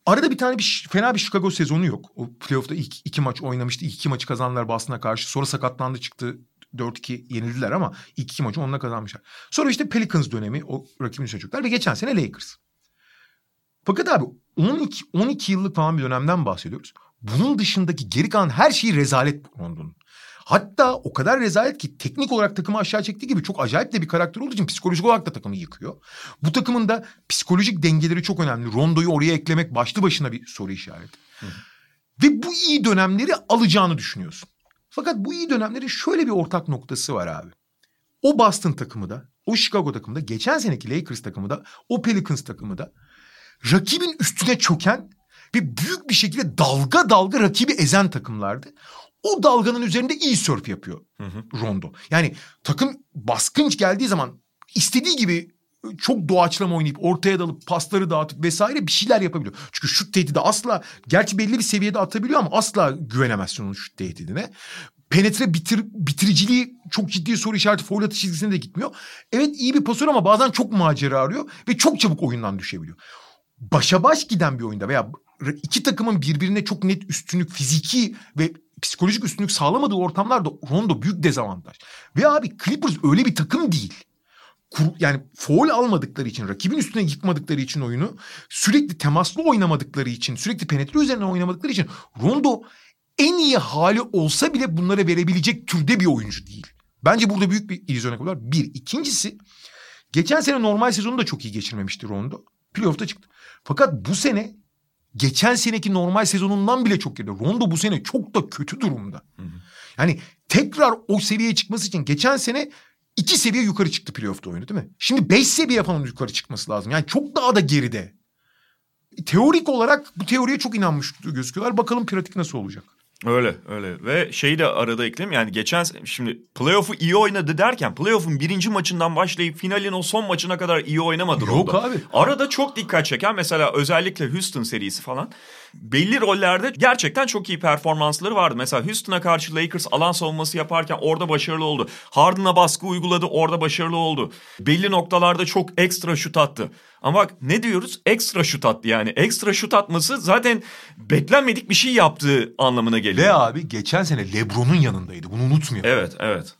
Arada bir tane bir fena bir Chicago sezonu yok. O playoff'ta ilk iki maç oynamıştı. İlk iki maçı kazandılar Boston'a karşı. Sonra sakatlandı çıktı. 4-2 yenildiler ama ilk iki maçı onunla kazanmışlar. Sonra işte Pelicans dönemi o rakibini çocuklar ve geçen sene Lakers. Fakat abi 12, 12 yıllık falan bir dönemden bahsediyoruz. Bunun dışındaki geri kalan her şeyi rezalet Rondo'nun. Hatta o kadar rezalet ki teknik olarak takımı aşağı çektiği gibi çok acayip de bir karakter olduğu için psikolojik olarak da takımı yıkıyor. Bu takımın da psikolojik dengeleri çok önemli. Rondo'yu oraya eklemek başlı başına bir soru işareti. Ve bu iyi dönemleri alacağını düşünüyorsun. Fakat bu iyi dönemlerin şöyle bir ortak noktası var abi. O Boston takımı da, o Chicago takımı da, geçen seneki Lakers takımı da, o Pelicans takımı da rakibin üstüne çöken ve büyük bir şekilde dalga dalga rakibi ezen takımlardı. O dalganın üzerinde iyi sörf yapıyor Rondo. Yani takım baskınç geldiği zaman istediği gibi çok doğaçlama oynayıp ortaya dalıp pasları dağıtıp vesaire bir şeyler yapabiliyor. Çünkü şut tehdidi asla gerçi belli bir seviyede atabiliyor ama asla güvenemezsin onun şut tehdidine. Penetre bitir, bitiriciliği çok ciddi soru işareti foul atış çizgisine de gitmiyor. Evet iyi bir pasör ama bazen çok macera arıyor ve çok çabuk oyundan düşebiliyor. Başa baş giden bir oyunda veya iki takımın birbirine çok net üstünlük fiziki ve psikolojik üstünlük sağlamadığı ortamlarda Rondo büyük dezavantaj. Ve abi Clippers öyle bir takım değil. Kur- Yani foul almadıkları için, rakibin üstüne yıkmadıkları için oyunu, sürekli temaslı oynamadıkları için, sürekli penetre üzerine oynamadıkları için Rondo en iyi hali olsa bile bunlara verebilecek türde bir oyuncu değil. Bence burada büyük bir illüzyon var. Bir. İkincisi geçen sene normal sezonu da çok iyi geçirmemişti Rondo. Playoff'ta çıktı. Fakat bu sene geçen seneki normal sezonundan bile çok geride. Rondo bu sene çok da kötü durumda. Yani tekrar o seviyeye çıkması için geçen sene iki seviye yukarı çıktı playoff'ta oyunu değil mi? Şimdi beş seviye falan yukarı çıkması lazım. Yani çok daha da geride. Teorik olarak bu teoriye çok inanmış gözüküyorlar. Bakalım pratik nasıl olacak. Öyle öyle ve şeyi de arada ekleyeyim yani geçen şimdi playoff'u iyi oynadı derken playoff'un birinci maçından başlayıp finalin o son maçına kadar iyi oynamadı Yok Rondo. abi. Arada çok dikkat çeken mesela özellikle Houston serisi falan belli rollerde gerçekten çok iyi performansları vardı. Mesela Houston'a karşı Lakers alan savunması yaparken orada başarılı oldu. Harden'a baskı uyguladı orada başarılı oldu. Belli noktalarda çok ekstra şut attı. Ama bak ne diyoruz? Ekstra şut attı yani. Ekstra şut atması zaten beklenmedik bir şey yaptığı anlamına geliyor. Ve abi geçen sene LeBron'un yanındaydı. Bunu unutmayalım. Evet, evet.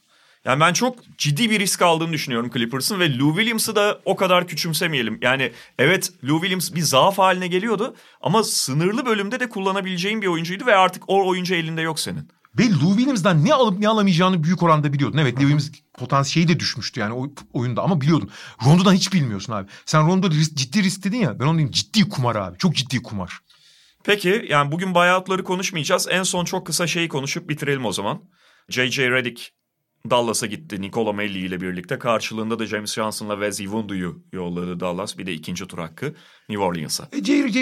Yani ben çok ciddi bir risk aldığını düşünüyorum Clippers'ın ve Lou Williams'ı da o kadar küçümsemeyelim. Yani evet Lou Williams bir zaaf haline geliyordu ama sınırlı bölümde de kullanabileceğin bir oyuncuydu ve artık o oyuncu elinde yok senin. Ve Lou Williams'dan ne alıp ne alamayacağını büyük oranda biliyordun. Evet Lou Williams potansiyeli de düşmüştü yani o oyunda ama biliyordun. Rondo'dan hiç bilmiyorsun abi. Sen Rondo risk- ciddi risk dedin ya ben onu diyeyim ciddi kumar abi. Çok ciddi kumar. Peki yani bugün buyout'ları konuşmayacağız. En son çok kısa şeyi konuşup bitirelim o zaman. J.J. Redick Dallas'a gitti Nicola Melli ile birlikte. Karşılığında da James Johnson'la Wes Iwundu'yu yolladı Dallas. Bir de ikinci tur hakkı New Orleans'a. E.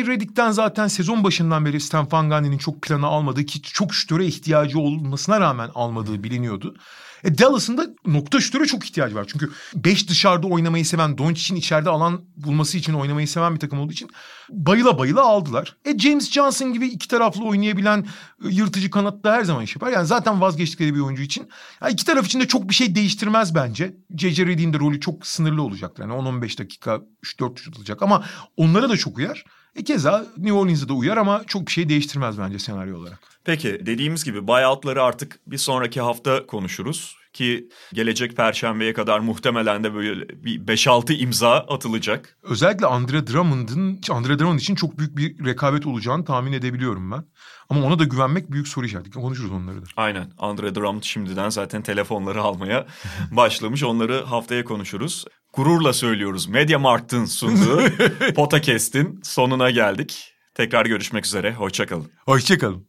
Redick'ten zaten sezon başından beri Stan Van Gundy'nin çok plana almadığı ki çok şütöre ihtiyacı olmasına rağmen almadığı biliniyordu. E Dallas'ın da nokta şütöre çok ihtiyacı var. Çünkü 5 dışarıda oynamayı seven, Doncic'in içeride alan bulması için oynamayı seven bir takım olduğu için bayıla bayıla aldılar. E James Johnson gibi iki taraflı oynayabilen e, yırtıcı kanatta her zaman iş yapar. Yani zaten vazgeçtikleri bir oyuncu için. Ya iki taraf için de çok bir şey değiştirmez bence. J.J. Redick'in de rolü çok sınırlı olacaktır. Yani 10-15 dakika 3-4 şut atacak ama onlara da çok uyar. E keza New Orleans'a da uyar ama çok bir şey değiştirmez bence senaryo olarak. Peki dediğimiz gibi buyout'ları artık bir sonraki hafta konuşuruz. Ki gelecek perşembeye kadar muhtemelen de böyle bir 5-6 imza atılacak. Özellikle Andre Drummond'ın Andre Drummond için çok büyük bir rekabet olacağını tahmin edebiliyorum ben. Ama ona da güvenmek büyük soru işareti. Konuşuruz onları da. Aynen. Andre Drummond şimdiden zaten telefonları almaya başlamış. Onları haftaya konuşuruz. Gururla söylüyoruz. Mediamarkt'ın sunduğu Podcast'in sonuna geldik. Tekrar görüşmek üzere. Hoşçakalın. Hoşçakalın.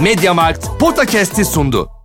Mediamarkt Podcast'i sundu.